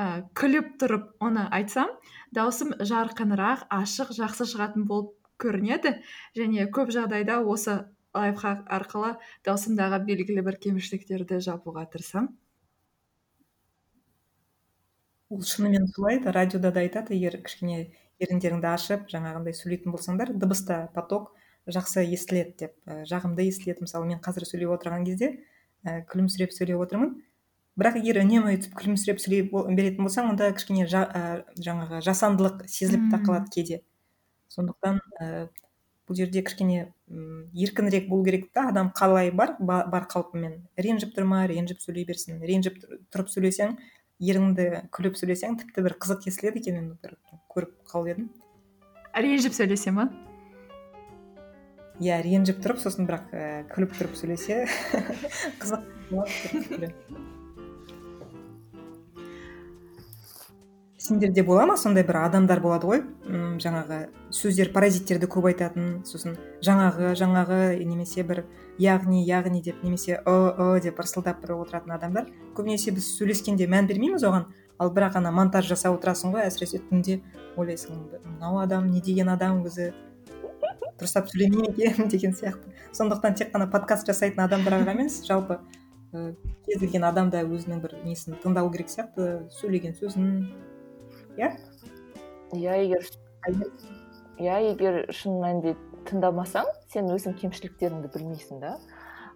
ә, күліп тұрып оны айтсам даусым жарқынырақ ашық жақсы шығатын болып көрінеді. Және көп жағдайда осы лайфхак арқылы даусымдағы белгілі бір кемшіліктерді жабуға тырысамын. Ол шынымен солай радиода да айтады егер кішкене еріндеріңді ашып жаңағындай сөйлейтін болсаңдар дыбыста поток жақсы естіледі деп жағымды естіледі. Мысалы мен қазір сөйлеп отырған кезде і күлімсіреп сөйлеп отырмын. Бірақ егер үнемі өйтіп күлімсіреп сөйлей беретін болсаң онда кішкене жа, жаңағы жасандылық сезіліп та қалады кейде. Сондықтан ііі бұл жерде кішкене м еркінірек болу керек та. Адам қалай бар? Бар қалпымен. Ренжіп тұр ма? Ренжіп сөйлей берсін. Ренжіп тұрып сөйлесең еріңді күліп сөйлесең тіпті бір қызық естіледі екен. Мен бір көріп қалып едім. Ренжіп сөйлесе ма? Иә ренжіп тұрып сосын бірақ ііі күліп тұрып сөйлесе. <laughs> Қызық. Сендерде бола ма? Сондай бір адамдар болады ғой. М жаңағы сөздер паразиттерді көп айтатын сосын жаңағы жаңағы немесе бір яғни яғни деп немесе ы ы деп ырсылдап бір отыратын адамдар. Көбінесе біз сөйлескенде мән бермейміз оған. Ал бірақ ана монтаж жасап отырасың ғой әсіресе түнде. Ойлайсың мынау адам не деген адам өзі дұрыстап сөйлемей ме екен? <laughs> деген сияқты. Сондықтан тек қана подкаст жасайтын адамдарға емес. Жалпы кез келген адам да өзінің бір несін тыңдау керек сияқты. Сөйлеген сөзін иә? Иә егер егер шын мәнінде тыңдамасаң сен өзің кемшіліктеріңді білмейсің да.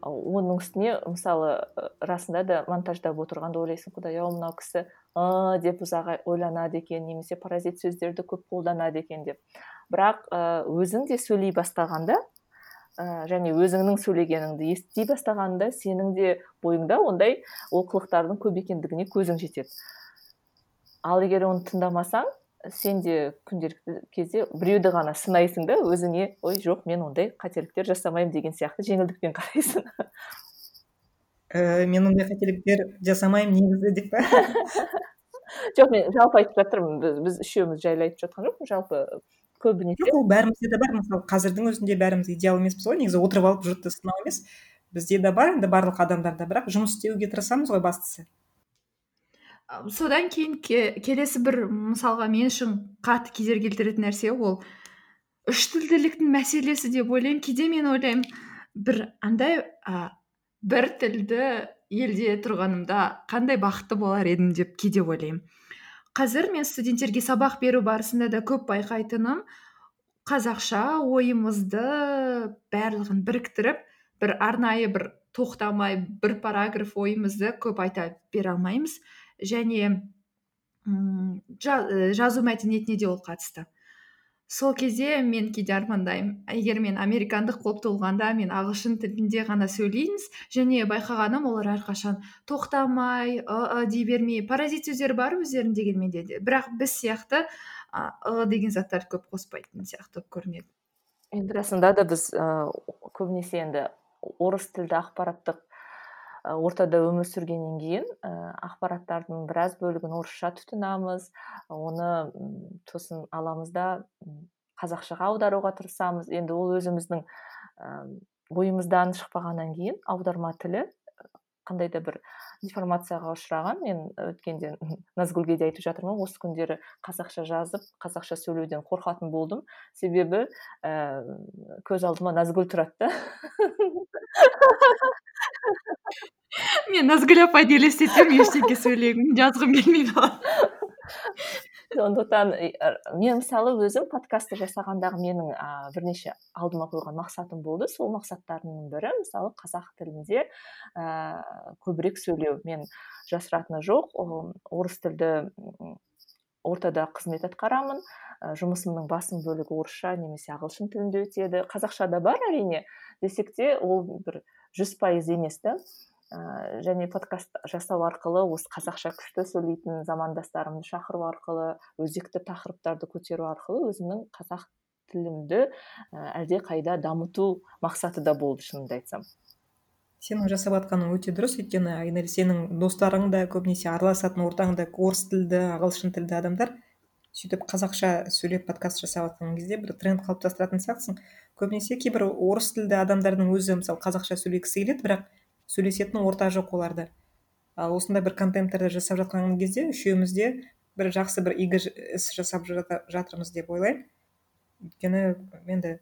Оның үстіне мысалы расында да монтаждап отырғанда ойлайсың құдай ау мынау кісі ы деп ұзақ ойланады екен немесе паразит сөздерді көп қолданады екен деп. Бірақ өзің де сөйлей бастағанда ә, және өзіңнің сөйлегеніңді ести бастағанда сенің де бойыңда ондай олқылықтардың көп екендігіне көзің жетеді. Ал егер оны тыңдамасаң сен де күнделікті кезде біреуді ғана сынайсың да өзіңе ой жоқ мен ондай қателіктер жасамаймын деген сияқты жеңілдікпен қарайсың. Ііі мен ондай қателіктер жасамаймын негізі деп па? <laughs> Жоқ мен жалпы айтып жатырмын біз, біз үшеуміз жайлы айтып жатқан жоқпын жалпы көбінесе. Жоқ ол бәрімізде де бар. Мысалы қазірдің өзінде бәріміз идеал емеспіз ғой негізі отырып алып жұртты сынау емес. Бізде де бар енді барлық адамдарда бірақ жұмыс істеуге тырысамыз ғой бастысы. Содан кейін келесі бір мысалға мен үшін қатты кедергі келтіретін нәрсе ол үш тілділіктің мәселесі деп ойлаймын. Кейде мен ойлаймын бір андай ә, бір тілді елде тұрғанымда қандай бақытты болар едім деп кейде ойлаймын. Қазір мен студенттерге сабақ беру барысында да көп байқайтыным қазақша ойымызды барлығын біріктіріп бір арнайы бір тоқтамай бір параграф ойымызды көп айта бере алмаймыз. Және м жазу мәдениетіне де ол қатысты. Сол кезде мен кейде армандаймын. Егер мен американдық болып туылғанда мен ағылшын тілінде ғана сөйлейміз және байқағаным олар әрқашан тоқтамай ы дей бермей паразит сөздер бар өздерінің дегенмен де. Бірақ біз сияқты ы деген заттарды көп қоспайтын сияқты көрінеді. Енді расында да біз ыыы көбінесе енді орыс тілді ақпараттық ортада өмір сүргеннен кейін ә, ақпараттардың біраз бөлігін орысша тұтынамыз оны сосын аламыз да қазақшаға аударуға тырысамыз. Енді ол өзіміздің ә, ойымыздан шықпағаннан кейін аударма тілі қандай да бір деформацияға ұшыраған. мен өткенде <laughs> назгүлге де айтып жатырмын осы күндері қазақша жазып қазақша сөйлеуден қорқатын болдым. Себебі ә, көз алдыма назгүл тұрады да <laughs> мен назгүл апайды елестетсем ештеңе <laughs> сөйлегім жазғым келмей қалады сондықтан мен мысалы өзім подкастты жасағандағы менің ә, бірнеше алдыма қойған мақсатым болды. Сол мақсаттарымның бірі мысалы қазақ тілінде ә, көбірек сөйлеу. Мен жасыратыны жоқ орыс тілді ортада қызмет атқарамын. Ә, жұмысымның басым бөлігі орысша немесе ағылшын тілінде өтеді. Қазақша да бар әрине. Десек те ол бір жүз пайыз емес та ә, және подкаст жасау арқылы осы қазақша күшті сөйлейтін замандастарымды шақыру арқылы өзекті тақырыптарды көтеру арқылы өзімнің қазақ тілімді ә, әлде қайда дамыту мақсаты да болды шынымды айтсам. Сенің жасап жатқаның өте дұрыс өйткені айнель сенің достарың да көбінесе араласатын ортаң да орыс тілді ағылшын тілді адамдар сөйтіп қазақша сөйлеп подкаст жасап жатқан кезде бір тренд қалыптастыратын сияқтысың. Көбінесе кейбір орыс тілді адамдардың өзі мысалы қазақша сөйлегісі келеді бірақ сөйлесетін орта жоқ оларда ал осындай бір контенттерді жасап жатқан кезде үшеуміз де бір жақсы бір игі іс жасап жатырмыз деп ойлаймын. Өйткені енді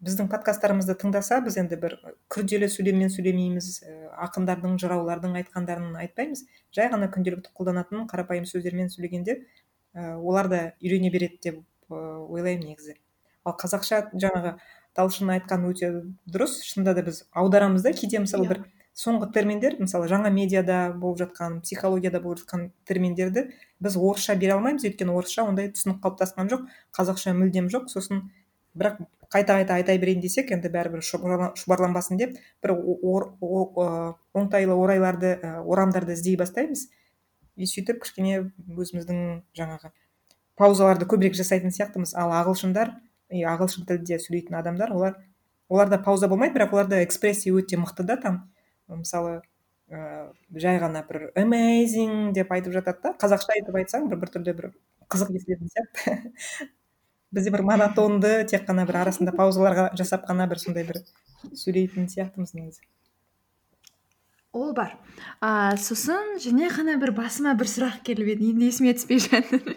біздің подкасттарымызды тыңдаса біз енді бір күрделі сөйлеммен сөйлемейміз ақындардың жыраулардың айтқандарын айтпаймыз. Жай ғана күнделікті қолданатын қарапайым сөздермен сөйлегенде олар да үйрене береді деп ойлаймын негізі. Ал қазақша жаңағы талшын айтқан өте дұрыс. Шынында да біз аударамыз да кейде мысалы бір иә. соңғы терминдер мысалы жаңа медиада болып жатқан психологияда болып жатқан терминдерді біз орысша бере алмаймыз. Өйткені орысша ондай түсінік қалыптасқан жоқ қазақша мүлдем жоқ. Сосын бірақ қайта қайта айта берейін десек енді бәрібір шұбарланбасын деп бір оңтайлы орайларды орамдарды іздей бастаймыз. И сөйтіп кішкене өзіміздің жаңағы паузаларды көбірек жасайтын сияқтымыз. Ал ағылшындар и ағылшын тілінде сөйлейтін адамдар олар оларда пауза болмайды бірақ оларда экспрессия өте мықты да там. Мысалы ыыы жай ғана бір amazing деп айтып жатады да қазақша айтып айтсаң бір біртүрлі бір қызық естілетін сияқты. <laughs> Бізде бір монотонды тек қана бір арасында паузаларға жасап қана бір сондай бір сөйлейтін сияқтымыз негізі. Ол бар. А сосын және ғана бір басыма бір сұрақ келіп еді енді есіме түспей жатыр?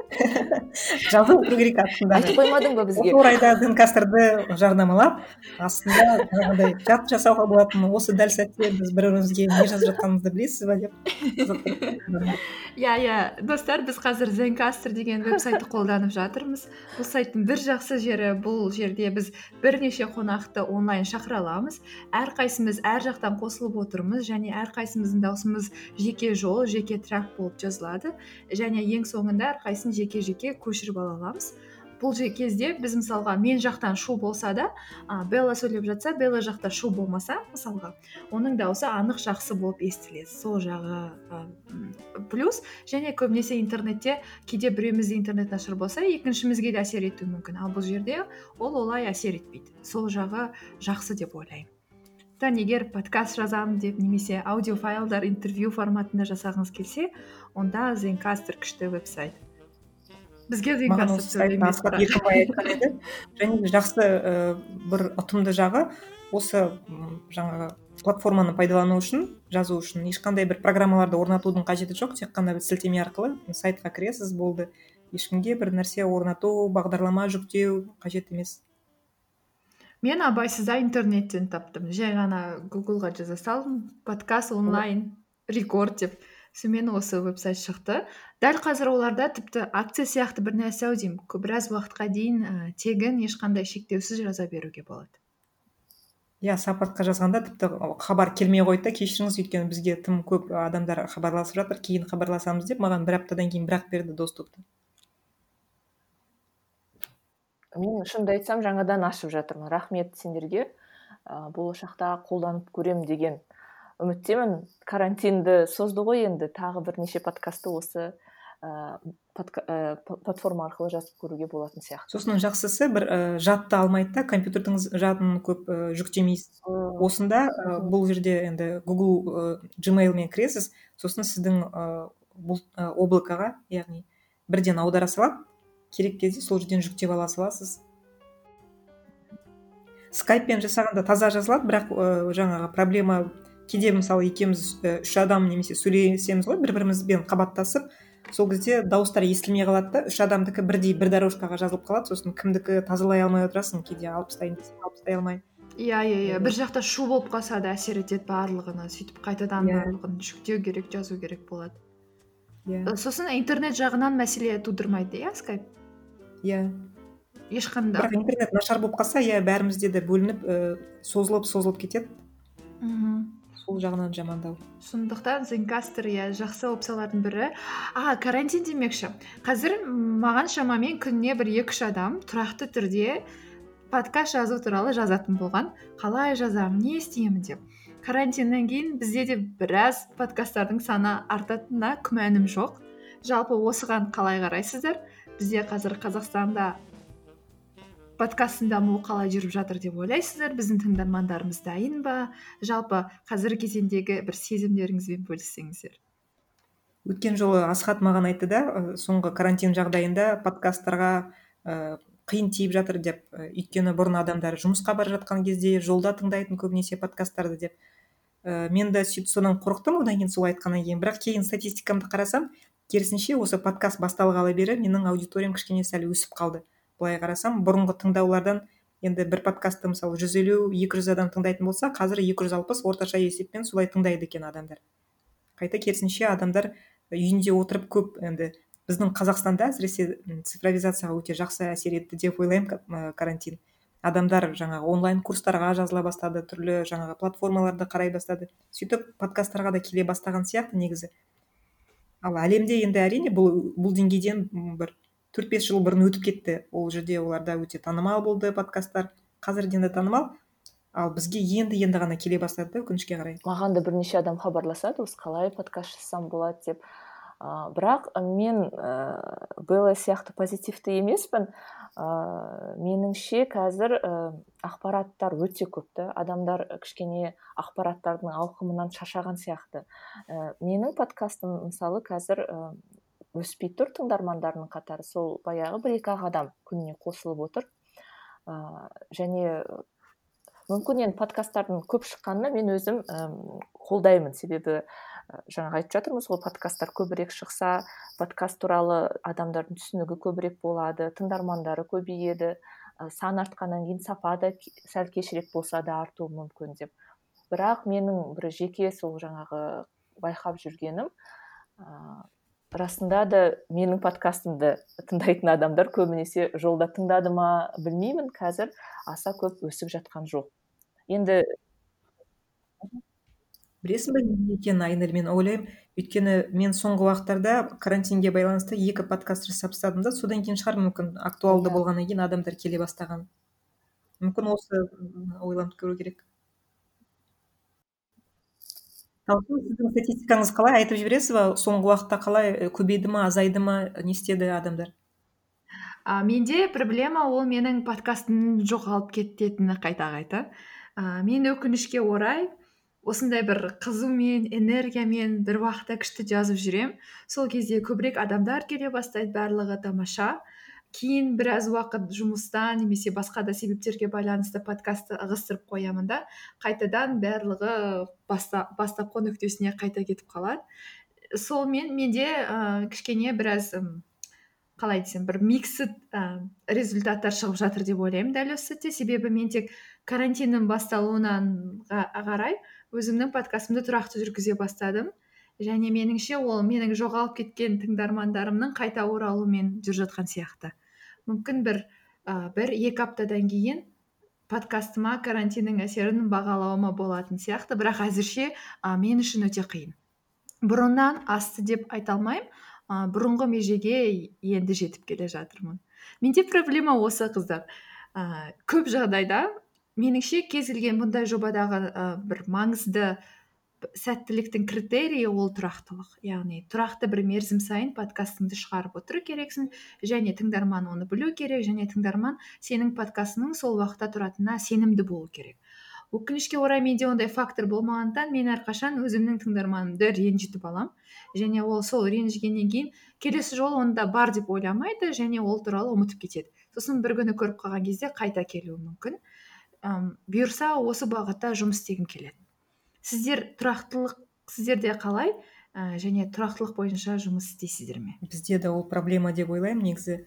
<laughs> жазып тұру керек астында. айтып қоймадың ба бізге? Осы орайда зенкастрды жарнамалап астында жаңағыдай жат жасауға болатын осы дәл сәтте біз бір бірімізге не жазып жатқанымызды білесіз ба деп иә иә. Достар біз қазір зенкастр деген веб сайтты қолданып жатырмыз. Бұл сайттың бір жақсы жері бұл жерде біз бірнеше қонақты онлайн шақыра аламыз. Әрқайсымыз әр жақтан қосылып отырмыз және әрқайсымыздың даусымыз жеке жол жеке трак болып жазылады. Және ең соңында әрқайсысын жеке жеке көшіріп ала аламыз. Бұл кезде біз мысалға мен жақтан шу болса да ә, белла сөйлеп жатса белла жақта шу болмаса мысалға оның дауысы анық жақсы болып естіледі сол жағы ә, плюс. Және көбінесе интернетте кейде біреумізде интернет нашар болса екіншімізге де әсер етуі мүмкін. Ал бұл жерде ол олай әсер етпейді. Сол жағы жақсы деп ойлаймын. Егер подкаст жазамын деп немесе аудиофайлдар интервью форматында жасағыңыз келсе онда зенкастер күшті веб сайт бізге маған осы сайттың асхат еркінбай айтқан еді. Және жақсы бір ұтымды жағы осы жаңағы платформаны пайдалану үшін жазу үшін ешқандай бір программаларды орнатудың қажеті жоқ. Тек қана бір сілтеме арқылы сайтқа кіресіз болды. Ешкімге бір нәрсе орнату бағдарлама жүктеу қажет емес. Мен абайсызда интернеттен таптым. Жай ғана гуглға жаза салдым. Подкаст онлайн рекорд деп. Сонымен осы веб-сайт шықты. Дәл қазір оларда тіпті акция сияқты бір нәрсе ау деймін біраз уақытқа дейін ә, тегін ешқандай шектеусіз жаза беруге болады. Иә саппортқа жазғанда тіпті хабар келмей қойды да кешіріңіз өйткені бізге тым көп адамдар хабарласып жатыр кейін хабарласамыз деп маған бір аптадан кейін бір ақ берді доступты мен шынымды айтсам жаңадан ашып жатырмын. Рахмет сендерге. Ә, болашақта қолданып көремін деген үміттемін. Карантинді созды ғой енді. Тағы бірнеше подкастты осы ә, платформа арқылы жазып көруге болатын сияқты. Сосын жақсысы бір ә, жадты алмайды да компьютердің жадын көп ә, жүктемейсіз осында ә, бұл жерде енді google ә, gmailмен кіресіз. Сосын сіздің ә, бұл ә, облакаға яғни бірден аудара салады. Керек кезде сол жерден жүктеп ала саласыз. Скайппен жасағанда таза жазылады бірақ ә, жаңағы проблема кейде мысалы екеуміз үш адам немесе сөйлесеміз ғой бір бірімізбен қабаттасып сол кезде дауыстар естілмей қалады да үш адамдікі бірдей бір дорожкаға жазылып қалады сосын кімдікі тазалай алмай отырасың кейде алып тастайын десең алып тастай алмай. Иә иә иә. Бір жақта шу болып қалса да әсер етеді барлығына сөйтіп қайтадан yeah. Иә. барлығын жүктеу керек жазу керек болады. Иә. Yeah. сосын интернет жағынан мәселе тудырмайды иә скайп? Иә. Ешқандай. Бірақ интернет нашар болып қалса иә бәрімізде де бөлініп ііі созылып созылып кетеді. Мхм сол жағынан жамандау. Сондықтан зенкастер иә жақсы опциялардың бірі. А карантин демекші. Қазір маған шамамен күніне бір екі үш адам тұрақты түрде подкаст жазу туралы жазатын болған. Қалай жазамын не істеймін деп. Карантиннен кейін бізде де біраз подкасттардың саны артатынына күмәнім жоқ. Жалпы осыған қалай қарайсыздар? Бізде қазір қазақстанда подкасттың дамуы қалай жүріп жатыр деп ойлайсыздар біздің тыңдармандарымыз дайын ба? Жалпы қазіргі кезеңдегі бір сезімдеріңізбен бөліссеңіздер. Өткен жолы асхат маған айтты да соңғы карантин жағдайында подкасттарға ә, қиын тиіп жатыр деп өйткені бұрын адамдар жұмысқа бара жатқан кезде жолда тыңдайтын көбінесе подкасттарды деп. Ә, мен де сөйтіп содан қорықтым одан кейін сол айтқаннан кейін. Бірақ кейін статистикамды қарасам керісінше осы подкаст басталғалы бері менің аудиториям кішкене сәл өсіп қалды. Былай қарасам бұрынғы тыңдаулардан енді бір подкастты мысалы жүз елу екі жүз адам тыңдайтын болса қазір екі жүз алпыс орташа есеппен солай тыңдайды екен адамдар. Қайта керісінше адамдар үйінде отырып көп енді біздің қазақстанда әсіресе цифровизацияға өте жақсы әсер етті деп ойлаймын карантин. Адамдар жаңағы онлайн курстарға жазыла бастады түрлі жаңағы платформаларды қарай бастады. Сөйтіп подкасттарға да келе бастаған сияқты негізі. Ал әлемде енді әрине бұл бұл деңгейден бір төрт бес жыл бұрын өтіп кетті. Ол жерде оларда өте танымал болды подкасттар қазірден де танымал. Ал бізге енді енді ғана келе бастады да өкінішке қарай. Маған да бірнеше адам хабарласады осы қалай подкаст жазсам болады? деп. Ә, бірақ мен ә, белла сияқты позитивті емеспін. Ә, меніңше қазір ә, ақпараттар өте көп та. Адамдар кішкене ақпараттардың ауқымынан шаршаған сияқты. Ә, менің подкастым мысалы қазір өспей тұр тыңдармандарының қатары. Сол баяғы бір екі ақ адам күніне қосылып отыр. Ә, және мүмкін енді подкасттардың көп шыққанына мен өзім ә, қолдаймын. Себебі жаңа айтып жатырмыз ғой подкасттар көбірек шықса подкаст туралы адамдардың түсінігі көбірек болады тыңдармандары көбейеді ә, сан артқаннан кейін сапа да сәл кешірек болса да артуы мүмкін деп. Бірақ менің бір жеке сол жаңағы байқап жүргенім расында да менің подкастымды тыңдайтын адамдар көбінесе жолда тыңдады ма білмеймін қазір аса көп өсіп жатқан жоқ енді білесің бе неге екенін айнель? Мен ойлаймын өйткені мен соңғы уақыттарда карантинге байланысты екі подкаст жасап тастадым да содан кейін шығар мүмкін актуалды болғаннан кейін адамдар келе бастаған. Мүмкін осы ойланып көру керек. Сіздің статистикаңыз қалай? Айтып жібересіз ба соңғы уақытта қалай көбейді ма азайды ма не істеді адамдар? А, менде проблема ол менің подкастым жоғалып кететіні қайта қайта. А, мен өкінішке орай осындай бір қызумен энергиямен бір уақытта күшті жазып жүремін. Сол кезде көбірек адамдар келе бастайды барлығы тамаша. Кейін біраз уақыт жұмыстан немесе басқа да себептерге байланысты подкастты ығыстырып қоямын да. Қайтадан барлығы баста, бастапқы нүктесіне қайта кетіп қалады. Сол мен менде ә, кішкене біраз қалай десем бір миксід ә, результаттар шығып жатыр деп ойлаймын дәл осы сәтте. Себебі мен тек карантиннің басталуынан қарай өзімнің подкастымды тұрақты жүргізе бастадым. Және меніңше ол менің жоғалып кеткен тыңдармандарымның қайта оралуымен жүріп жатқан сияқты. Мүмкін бір ә, бір екі аптадан кейін подкастыма карантиннің әсерін бағалауыма болатын сияқты. Бірақ әзірше ә, мен үшін өте қиын. Бұрыннан асты деп айта алмаймын. Ә, бұрынғы межеге енді жетіп келе жатырмын. Менде проблема осы қыздар. Ә, көп жағдайда меніңше кез келген бұндай жобадағы ә, бір маңызды сәттіліктің критерийі ол тұрақтылық. Яғни тұрақты бір мерзім сайын подкастыңды шығарып отыру керексің және тыңдарман оны білу керек және тыңдарман сенің подкастыңның сол уақытта тұратынына сенімді болу керек. Өкінішке орай менде ондай фактор болмағандықтан мен әрқашан өзімнің тыңдарманымды ренжітіп аламын және ол сол ренжігеннен кейін келесі жолы оны да бар деп ойламайды және ол туралы ұмытып кетеді. Сосын бір күні көріп қалған кезде қайта келуі мүмкін. Ым бұйырса осы бағытта жұмыс істегім келеді. Сіздер тұрақтылық сіздерде қалай ә, және тұрақтылық бойынша жұмыс істейсіздер ме? Бізде де ол проблема деп ойлаймын. Негізі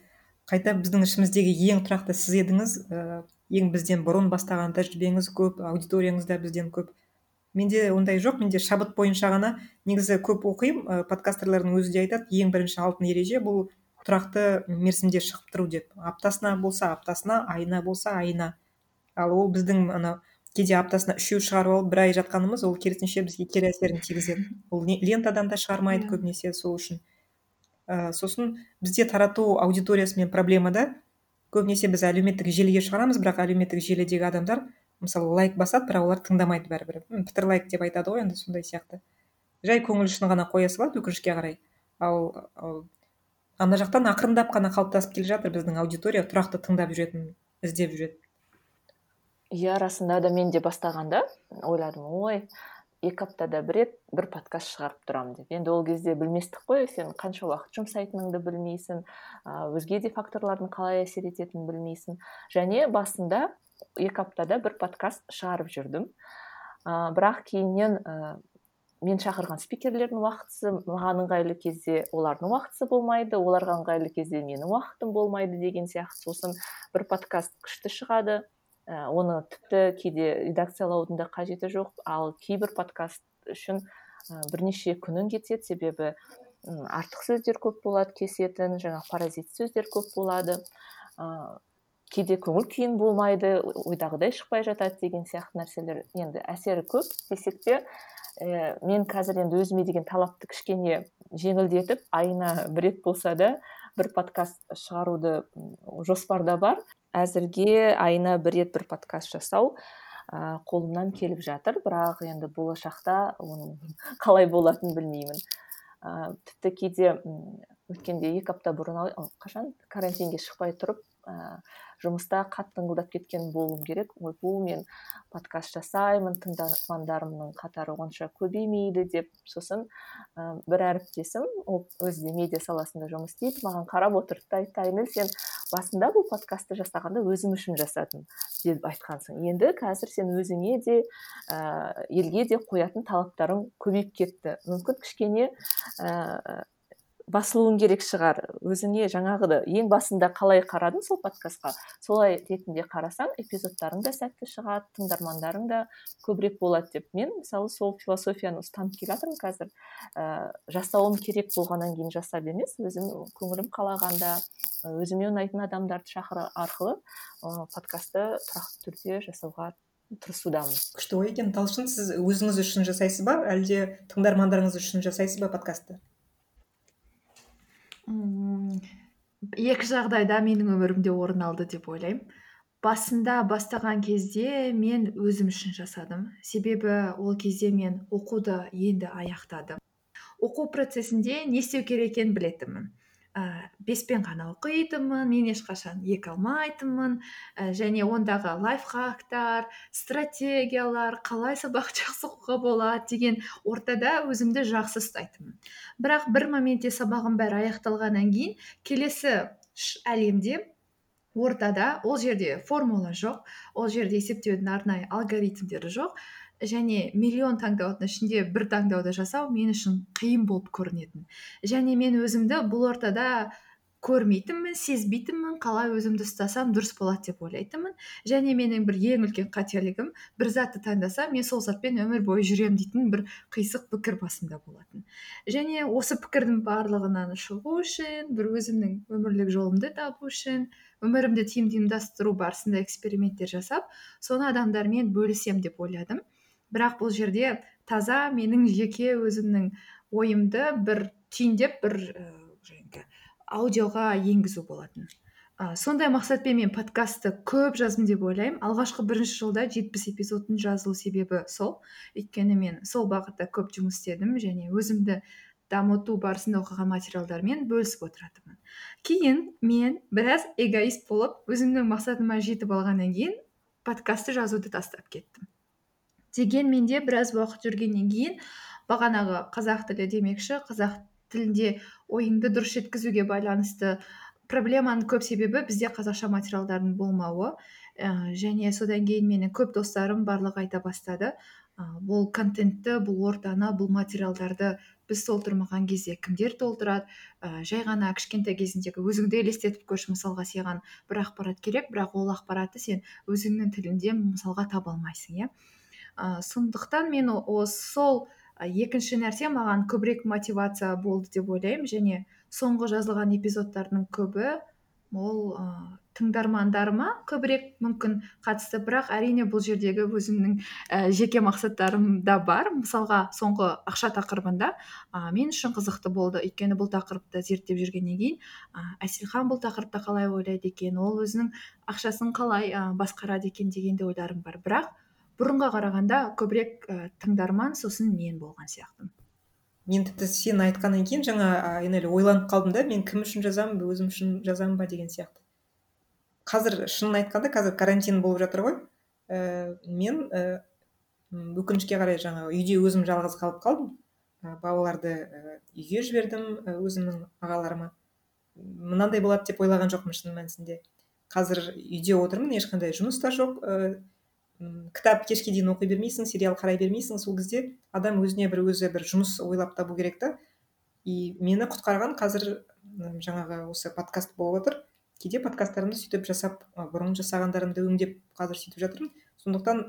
қайта біздің ішіміздегі ең тұрақты сіз едіңіз. Ә, ең бізден бұрын бастаған тәжірибеңіз көп аудиторияңыз да бізден көп. Менде ондай жоқ. Менде шабыт бойынша ғана негізі көп оқимын. Ә, подкастерлардың өзі де айтады ең бірінші алтын ереже бұл тұрақты мерзімде шығып тұру деп. Аптасына болса аптасына айына болса айына. Ал ол біздің ана кейде аптасына үшеу шығарып алып бір ай жатқанымыз ол керісінше бізге кері әсерін тигізеді. Ол лентадан да шығармайды көбінесе сол үшін. Ә, сосын бізде тарату аудиториясымен проблема да. Көбінесе біз әлеуметтік желіге шығарамыз бірақ әлеуметтік желідегі адамдар мысалы лайк басады бірақ олар тыңдамайды бәрібір. Пітір лайк деп айтады ғой енді сондай сияқты. Жай көңіл үшін ғана қоя салады өкінішке қарай. Ал, ал ана жақтан ақырындап қана қалыптасып келе жатыр біздің аудитория тұрақты тыңдап жүретін іздеп жүреді иә расында да мен де бастағанда ойладым ой екі аптада бір рет бір подкаст шығарып тұрамын деп. Енді ол кезде білместік қой сен қанша уақыт жұмсайтыныңды білмейсің өзге де факторлардың қалай әсер ететінін білмейсің. Және басында екі аптада бір подкаст шығарып жүрдім. Ыыы бірақ кейіннен ә, мен шақырған спикерлердің уақытысы маған ыңғайлы кезде олардың уақытысы болмайды оларға ыңғайлы кезде менің уақытым болмайды деген сияқты сосын бір подкаст күшті шығады. Ә, оны тіпті кейде редакциялаудың да қажеті жоқ. Ал кейбір подкаст үшін ә, бірнеше күнің кетеді себебі артық сөздер көп болады кесетін жаңағы паразит сөздер көп болады. Ә, кейде көңіл күйің болмайды ойдағыдай шықпай жатады деген сияқты нәрселер. Енді әсері көп десек те ә, мен қазір енді өзіме деген талапты кішкене жеңілдетіп айына бір рет болса да бір подкаст шығаруды жоспарда бар. Әзірге айына бір рет бір подкаст жасау қолымнан келіп жатыр. Бірақ енді болашақта оның <laughs> қалай болатынын білмеймін. Ә, тіпті кейде өткенде екі апта бұрын қашан? Карантинге шықпай тұрып ә, жұмыста қатты ыңылдап кеткен болуым керек. Ойбу мен подкаст жасаймын тыңдармандарымның қатары онша көбеймейді деп сосын ә, бір әріптесім ол өзі де медиа саласында жұмыс істейді маған қарап отырды да айтты айнель сен басында бұл подкастты жасағанда өзің үшін жасадың деп айтқансың енді қазір сен өзіңе де ә, елге де қоятын талаптарың көбейіп кетті мүмкін кішкене ә, басылуың керек шығар. Өзіңе жаңағыды ең басында қалай қарадың сол подкастқа? Солай ретінде қарасаң эпизодтарың да сәтті шығады тыңдармандарың да көбірек болады деп. Мен мысалы сол философияны ұстанып келе жатырмын қазір. Ә, жасауым керек болғаннан кейін жасап емес өзім көңілім қалағанда өзіме ұнайтын адамдарды шақыру арқылы ә, подкастты тұрақты түрде жасауға тырысудамын. Күшті ой екен. Талшын сіз өзіңіз үшін жасайсыз ба? Әлде тыңдармандарыңыз үшін жасайсыз ба подкастты? Екі жағдайда менің өмірімде орын алды деп ойлаймын. Басында бастаған кезде мен өзім үшін жасадым. Себебі ол кезде мен оқуды енді аяқтадым. Оқу процесінде не істеу керек екенін білетінмін. Ә, беспен ғана оқитынмын мен ешқашан екі алмайтынмын. Ә, және ондағы лайфхактар стратегиялар қалай сабақ <laughs> жақсы оқуға болады деген ортада өзімді жақсы ұстайтынмын. Бірақ бір моментте сабағым бәрі аяқталғаннан кейін келесі әлемде ортада ол жерде формула жоқ ол жерде есептеудің арнайы алгоритмдері жоқ. Және миллион таңдаудың ішінде бір таңдауды жасау мен үшін қиын болып көрінетін. Және мен өзімді бұл ортада көрмейтінмін сезбейтінмін қалай өзімді ұстасам дұрыс болады деп ойлайтынмын. Және менің бір ең үлкен қателігім бір затты таңдасам мен сол затпен өмір бойы жүремін дейтін бір қисық пікір басымда болатын. Және осы пікірдің барлығынан шығу үшін бір өзімнің өмірлік жолымды табу үшін өмірімді тиімді ұйымдастыру барысында эксперименттер жасап соны адамдармен бөлісемін деп ойладым. Бірақ бұл жерде таза менің жеке өзімнің ойымды бір түйіндеп бір аудиоға енгізу болатын. Ә, сондай мақсатпен мен подкастты көп жаздым деп ойлаймын. Алғашқы бірінші жылда жетпіс эпизодтың жазылу себебі сол. Өйткені мен сол бағытта көп жұмыс істедім және өзімді дамыту барысында оқыған материалдармен бөлісіп отыратынмын. Кейін мен біраз эгоист болып өзімнің мақсатыма жетіп алғаннан кейін подкастты жазуды тастап кеттім. Дегенмен де біраз уақыт жүргеннен кейін бағанағы қазақ тілі демекші қазақ тілінде ойыңды дұрыс жеткізуге байланысты проблеманың көп себебі бізде қазақша материалдардың болмауы. Ә, және содан кейін менің көп достарым барлығы айта бастады. Ә, бұл контентті бұл ортаны бұл материалдарды біз толтырмаған кезде кімдер толтырады? Ә, жай ғана кішкентай кезіндегі өзіңді елестетіп көрші мысалға саған бір ақпарат керек бірақ ол ақпаратты сен өзіңнің тілінде мысалға таба алмайсың иә? Ә, сондықтан мен осы сол екінші нәрсе маған көбірек мотивация болды деп ойлаймын. Және соңғы жазылған эпизодтардың көбі ол ә, тыңдармандарыма көбірек мүмкін қатысты. Бірақ әрине бұл жердегі өзімнің ә, жеке мақсаттарым да бар. Мысалға соңғы ақша тақырыбында ә, мен үшін қызықты болды. Өйткені бұл тақырыпты зерттеп жүргеннен кейін ә, әселхан бұл тақырыпта қалай ойлайды екен? Ол өзінің ақшасын қалай ә, басқарады екен деген де ойларым бар. Бірақ бұрынға қарағанда көбірек ә, тыңдарман сосын мен болған сияқтымын. Мен тіпті сен айтқаннан кейін жаңа айнель ойланып қалдым да мен кім үшін жазамын өзім үшін жазамын ба деген сияқты. Қазір шынын айтқанда қазір карантин болып жатыр ғой. Ә, мен ә, өкінішке қарай жаңа үйде өзім жалғыз қалып қалдым. Ә, балаларды үйге жібердім өзімнің ағаларыма. Мынандай болады деп ойлаған жоқпын шын мәнісінде. Қазір үйде отырмын ешқандай жұмыс та жоқ кітап кешке дейін оқи бермейсің сериал қарай бермейсің сол кезде адам өзіне бір өзі бір жұмыс ойлап табу керек та. И мені құтқарған қазір жаңағы осы подкаст болып отыр. Кейде подкасттарымды сөйтіп жасап бұрын жасағандарымды өңдеп қазір сөйтіп жатырмын. Сондықтан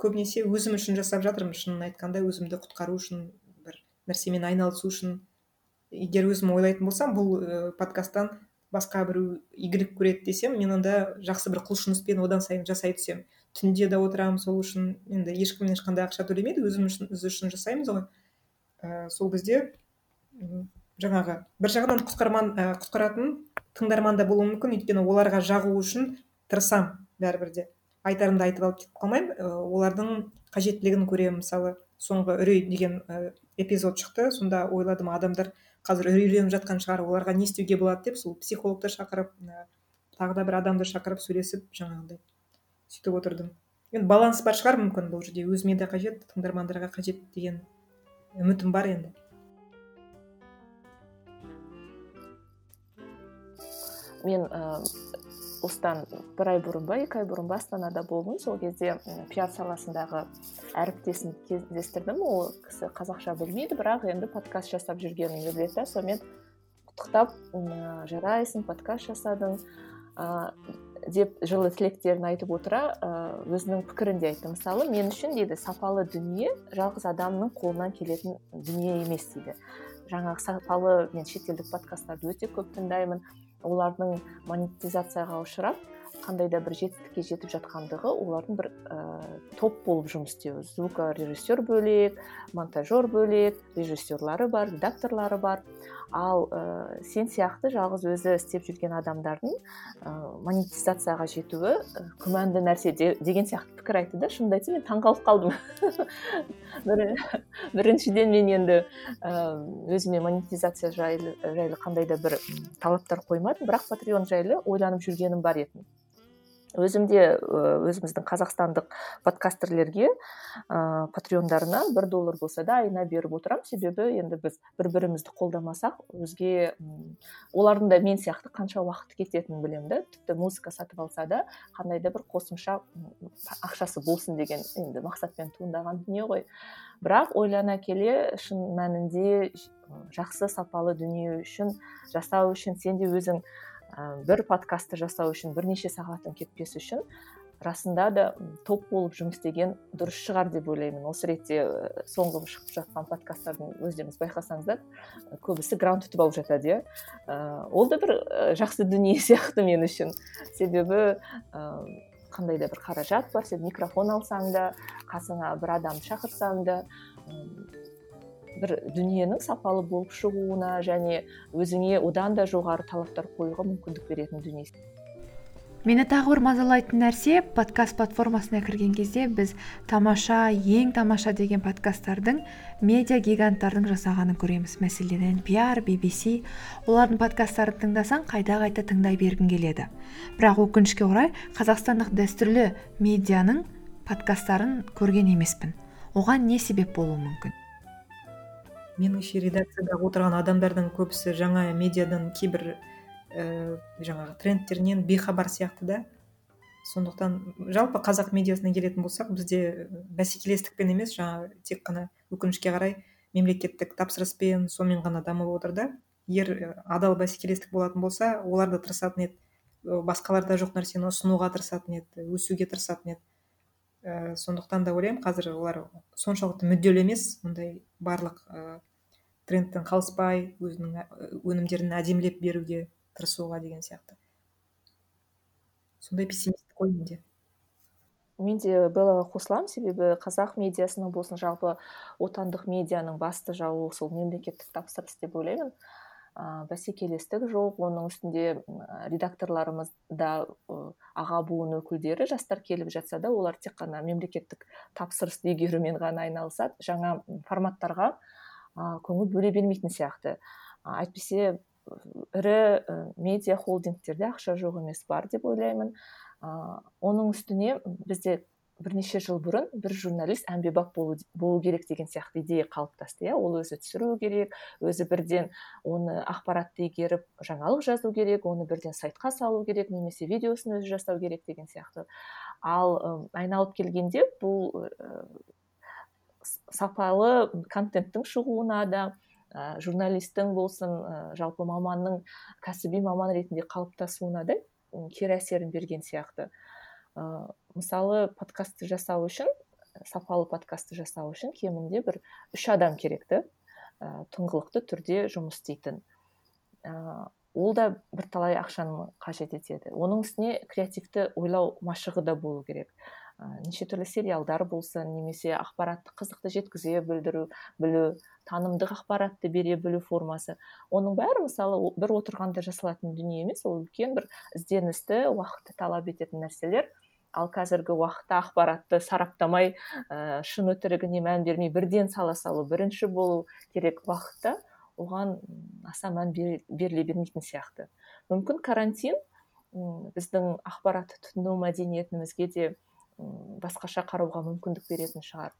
көбінесе өзім үшін жасап жатырмын. Шынын айтқанда өзімді құтқару үшін бір нәрсемен айналысу үшін. Егер өзім ойлайтын болсам бұл ә, подкасттан басқа біреу игілік көреді десем мен онда жақсы бір құлшыныспен одан сайын жасай түсемін. Түнде де отырамын сол үшін енді ешкім ешқандай ақша төлемейді өзіміз үшін жасаймыз ғой. Ә, сол кезде жаңағы бір жағынан құтқарман ә, құтқаратын тыңдарман да болуы мүмкін. Өйткені оларға жағу үшін тырысамын бәрібір де. Айтарымды айтып алып кетіп қалмаймын. Ә, олардың қажеттілігін көремін. Мысалы соңғы үрей деген ә, эпизод шықты. Сонда ойладым адамдар қазір үрейленіп жатқан шығар оларға не істеуге болады деп. Сол психологты шақырып тағы да бір адамды шақырып сөйлесіп жаңағыдай сөйтіп отырдым. Енді баланс бар шығар мүмкін бұл жерде. Өзіме де қажет тыңдармандарға қажет деген үмітім бар енді. Мен ә, осыдан бір ай бұрын ба екі ай бұрын ба астанада болдым. Сол кезде пиар саласындағы әріптесімді кездестірдім. Ол кісі қазақша білмейді бірақ енді подкаст жасап жүргенімді біледі да. Сонымен құттықтап жарайсың подкаст жасадың. Деп жылы тілектерін айтып отыра өзінің пікірін де айтты мысалы мен үшін дейді сапалы дүние жалғыз адамның қолынан келетін дүние емес дейді. Жаңағы сапалы мен шетелдік подкасттарды өте көп тыңдаймын. Олардың монетизацияға ұшырап қандай да бір жетістікке жетіп жатқандығы олардың бір ә, топ болып жұмыс істеу звукорежиссер бөлек монтажер бөлек режиссерлары бар редакторлары бар. Ал ә, сен сияқты жалғыз өзі істеп жүрген адамдардың ә, монетизацияға жетуі ә, күмәнді нәрсе деген сияқты пікір айтты да. Шынымды айтсам мен таңқалып қалдым. <laughs> Біріншіден мен енді өзіме монетизация жайлы, жайлы қандай да бір талаптар қоймадым. Бірақ патреон жайлы ойланып жүргенім бар еді. Өзім де өзіміздің қазақстандық подкастерлерге ыыы патреондарына бір доллар болса да айына беріп отырамын. Себебі енді біз бір бірімізді қолдамасақ өзге олардың да мен сияқты қанша уақыт кететінін білемін да тіпті музыка сатып алса да қандай да бір қосымша ақшасы болсын деген енді мақсатпен туындаған дүние ғой. Бірақ ойлана келе шын мәнінде жақсы сапалы дүние үшін жасау үшін сен де өзің бір подкастты жасау үшін бірнеше сағаттың кетпесі үшін расында да топ болып жұмыс істеген дұрыс шығар деп ойлаймын. Осы ретте соңғы шығып жатқан подкасттардың өздеріңіз байқасаңыздар көбісі грант ұтып алып жатады иә. Ол да бір жақсы дүние <laughs> сияқты мен үшін. Себебі қандай да бір қаражат бар сен микрофон алсаң да қасыңа бір адам шақырсаң да бір дүниенің сапалы болып шығуына және өзіңе одан да жоғары талаптар қоюға мүмкіндік беретін дүние. Мені тағы бір мазалайтын нәрсе подкаст платформасына кірген кезде біз тамаша ең тамаша деген подкасттардың медиа гиганттардың жасағанын көреміз. Мәселен npr bbc олардың подкасттарын тыңдасаң қайта қайта тыңдай бергің келеді. Бірақ өкінішке орай қазақстандық дәстүрлі медианың подкасттарын көрген емеспін. Оған не себеп болуы мүмкін? Меніңше редакцияда отырған адамдардың көбісі жаңа медиадан кейбір ііі жаңағы трендтерінен бейхабар сияқты да. Сондықтан жалпы қазақ медиасына келетін болсақ бізде бәсекелестікпен емес жаңа тек қана өкінішке қарай мемлекеттік тапсырыспен сонымен ғана дамып отыр да. Егер адал бәсекелестік болатын болса олар да тырысатын еді. Басқаларда жоқ нәрсені ұсынуға тырысатын еді өсуге тырысатын еді. Ііі сондықтан да ойлаймын қазір олар соншалықты мүдделі емес ондай барлық трендтен қалыспай өзінің өнімдерін әдемілеп беруге тырысуға деген сияқты. Сондай пессимист қой менде. Мен де беллаға қосыламын. Себебі қазақ медиасының болсын жалпы отандық медианың басты жауы сол мемлекеттік тапсырыс деп ойлаймын. Ә, бәсекелестік жоқ. Оның үстінде редакторларымыз да аға буын өкілдері жастар келіп жатса да олар тек қана мемлекеттік тапсырысты игерумен ғана айналысады. Жаңа форматтарға көңіл бөле бермейтін сияқты. Әйтпесе ірі медиа холдингтерде ақша жоқ емес бар деп ойлаймын. Оның үстіне бізде бірнеше жыл бұрын бір журналист әмбебап болу, болу керек деген сияқты идея қалыптасты иә. Ол өзі түсіру керек өзі бірден оны ақпаратты игеріп жаңалық жазу керек оны бірден сайтқа салу керек немесе видеосын өзі жасау керек деген сияқты. Ал айналып келгенде бұл сапалы контенттің шығуына да ә, журналисттің болсын ә, жалпы маманның кәсіби маман ретінде қалыптасуына да кері әсерін берген сияқты. Ә, мысалы подкастты жасау үшін сапалы подкастты жасау үшін кемінде бір үш адам керек та ә, тұңғылықты түрде жұмыс істейтін. Ә, ол да бірталай ақшаны қажет етеді. Оның үстіне креативті ойлау машығы да болу керек. Неше түрлі сериалдар болсын немесе ақпаратты қызықты жеткізе білдіру білу танымдық ақпаратты бере білу формасы. Оның бәрі мысалы бір отырғанда жасалатын дүние емес ол үлкен бір ізденісті уақытты талап ететін нәрселер. Ал қазіргі уақытта ақпаратты сараптамай ә, шын өтірігіне мән бермей бірден сала салу бірінші болу керек уақытта оған аса мән беріле бермейтін сияқты. Мүмкін карантин біздің ақпаратты тұтыну мәдениетімізге де басқаша қарауға мүмкіндік беретін шығар.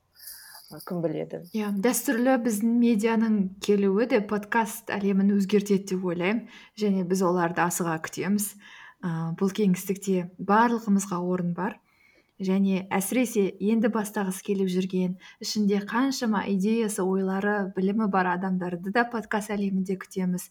Кім біледі? Иә yeah, дәстүрлі біздің медианың келуі де подкаст әлемін өзгертеді деп ойлаймын. Және біз оларды асыға күтеміз. Ә, бұл кеңістікте барлығымызға орын бар. Және әсіресе енді бастағысы келіп жүрген ішінде қаншама идеясы ойлары білімі бар адамдарды да подкаст әлемінде күтеміз.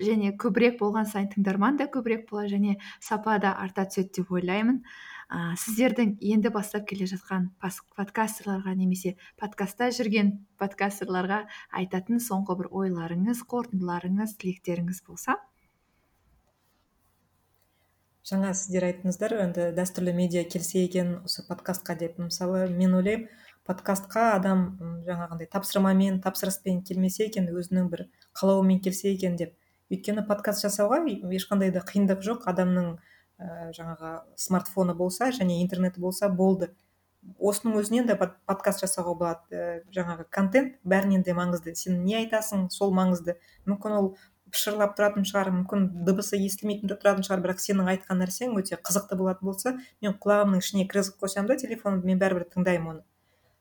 Және көбірек болған сайын тыңдарман да көбірек болады және сапа да арта түседі деп ойлаймын. Ә, сіздердің енді бастап келе жатқан подкастерларға немесе подкастта жүрген подкастерларға айтатын соңғы бір ойларыңыз қорытындыларыңыз тілектеріңіз болса? Жаңа сіздер айттыңыздар енді дәстүрлі медиа келсе екен осы подкастқа деп. Мысалы мен ойлаймын подкастқа адам жаңағындай тапсырмамен тапсырыспен келмесе екен өзінің бір қалауымен келсе екен деп. Өйткені подкаст жасауға ешқандай да қиындық жоқ. Адамның ә, жаңағы смартфоны болса және интернеті болса болды. Осының өзінен де подкаст жасауға болады. Ә, жаңағы контент бәрінен де маңызды. Сен не айтасың сол маңызды. Мүмкін ол шырлап тұратын шығар мүмкін дыбысы естілмейтін тұратын шығар бірақ сенің айтқан нәрсең өте қызықты болатын болса мен құлағымның ішіне кіргізіп қойсам да телефонымды мен бәрібір тыңдаймын оны.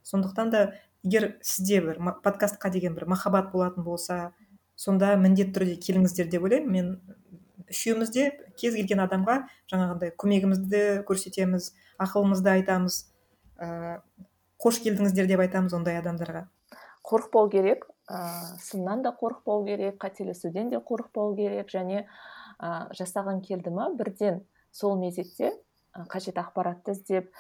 Сондықтан да егер сізде бір подкастқа деген бір махаббат болатын болса сонда міндетті түрде келіңіздер деп ойлаймын. Мен үшеуміз де кез келген адамға жаңағындай көмегімізді көрсетеміз ақылымызды айтамыз ыыы қош келдіңіздер деп айтамыз ондай адамдарға. Қорықпау керек ыыы сыннан да қорықпау керек қателесуден де қорықпау керек және ә, жасаған келді ма бірден сол мезетте қажет ақпаратты іздеп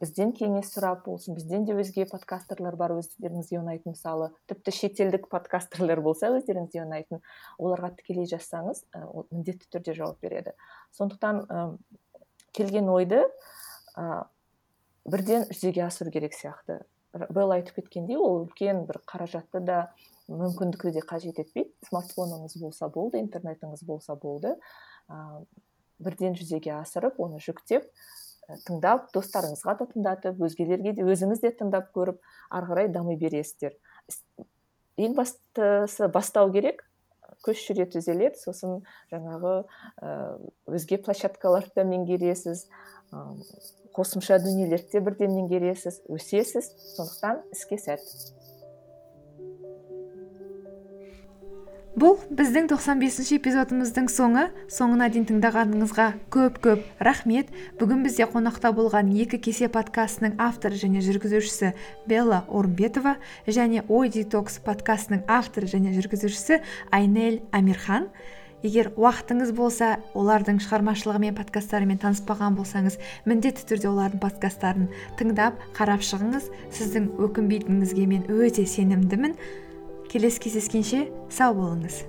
бізден кеңес сұрап болсын бізден де өзге подкастерлер бар өздеріңізге ұнайтын мысалы тіпті шетелдік подкастерлер болса өздеріңізге ұнайтын оларға тікелей жазсаңыз ол міндетті түрде жауап береді. Сондықтан келген ойды бірден жүзеге асыру керек сияқты. Белла айтып кеткендей ол үлкен бір қаражатты да мүмкіндікті де қажет етпейді. Смартфоныңыз болса болды интернетіңіз болса болды. Бірден жүзеге асырып оны жүктеп тыңдап достарыңызға да тыңдатып өзгелерге де өзіңіз де тыңдап көріп ары қарай дами бересіздер. Ең бастысы бастау керек. Көш жүре түзеледі. Сосын жаңағы өзге площадкаларды да меңгересіз. Қосымша дүниелерді де бірден меңгересіз. Өсесіз. Сондықтан іске сәт. Бұл біздің 95-ші эпизодымыздың соңы. Соңына дейін тыңдағаныңызға көп көп рахмет. Бүгін бізде қонақта болған екі кесе подкастының авторы және жүргізушісі белла орымбетова және ой детокс подкастының авторы және жүргізушісі айнель амирхан. Егер уақытыңыз болса олардың шығармашылығымен подкасттарымен таныспаған болсаңыз міндетті түрде олардың подкасттарын тыңдап қарап шығыңыз. Сіздің өкінбейтініңізге мен өте сенімдімін. Келесі кездескенше сау болыңыз.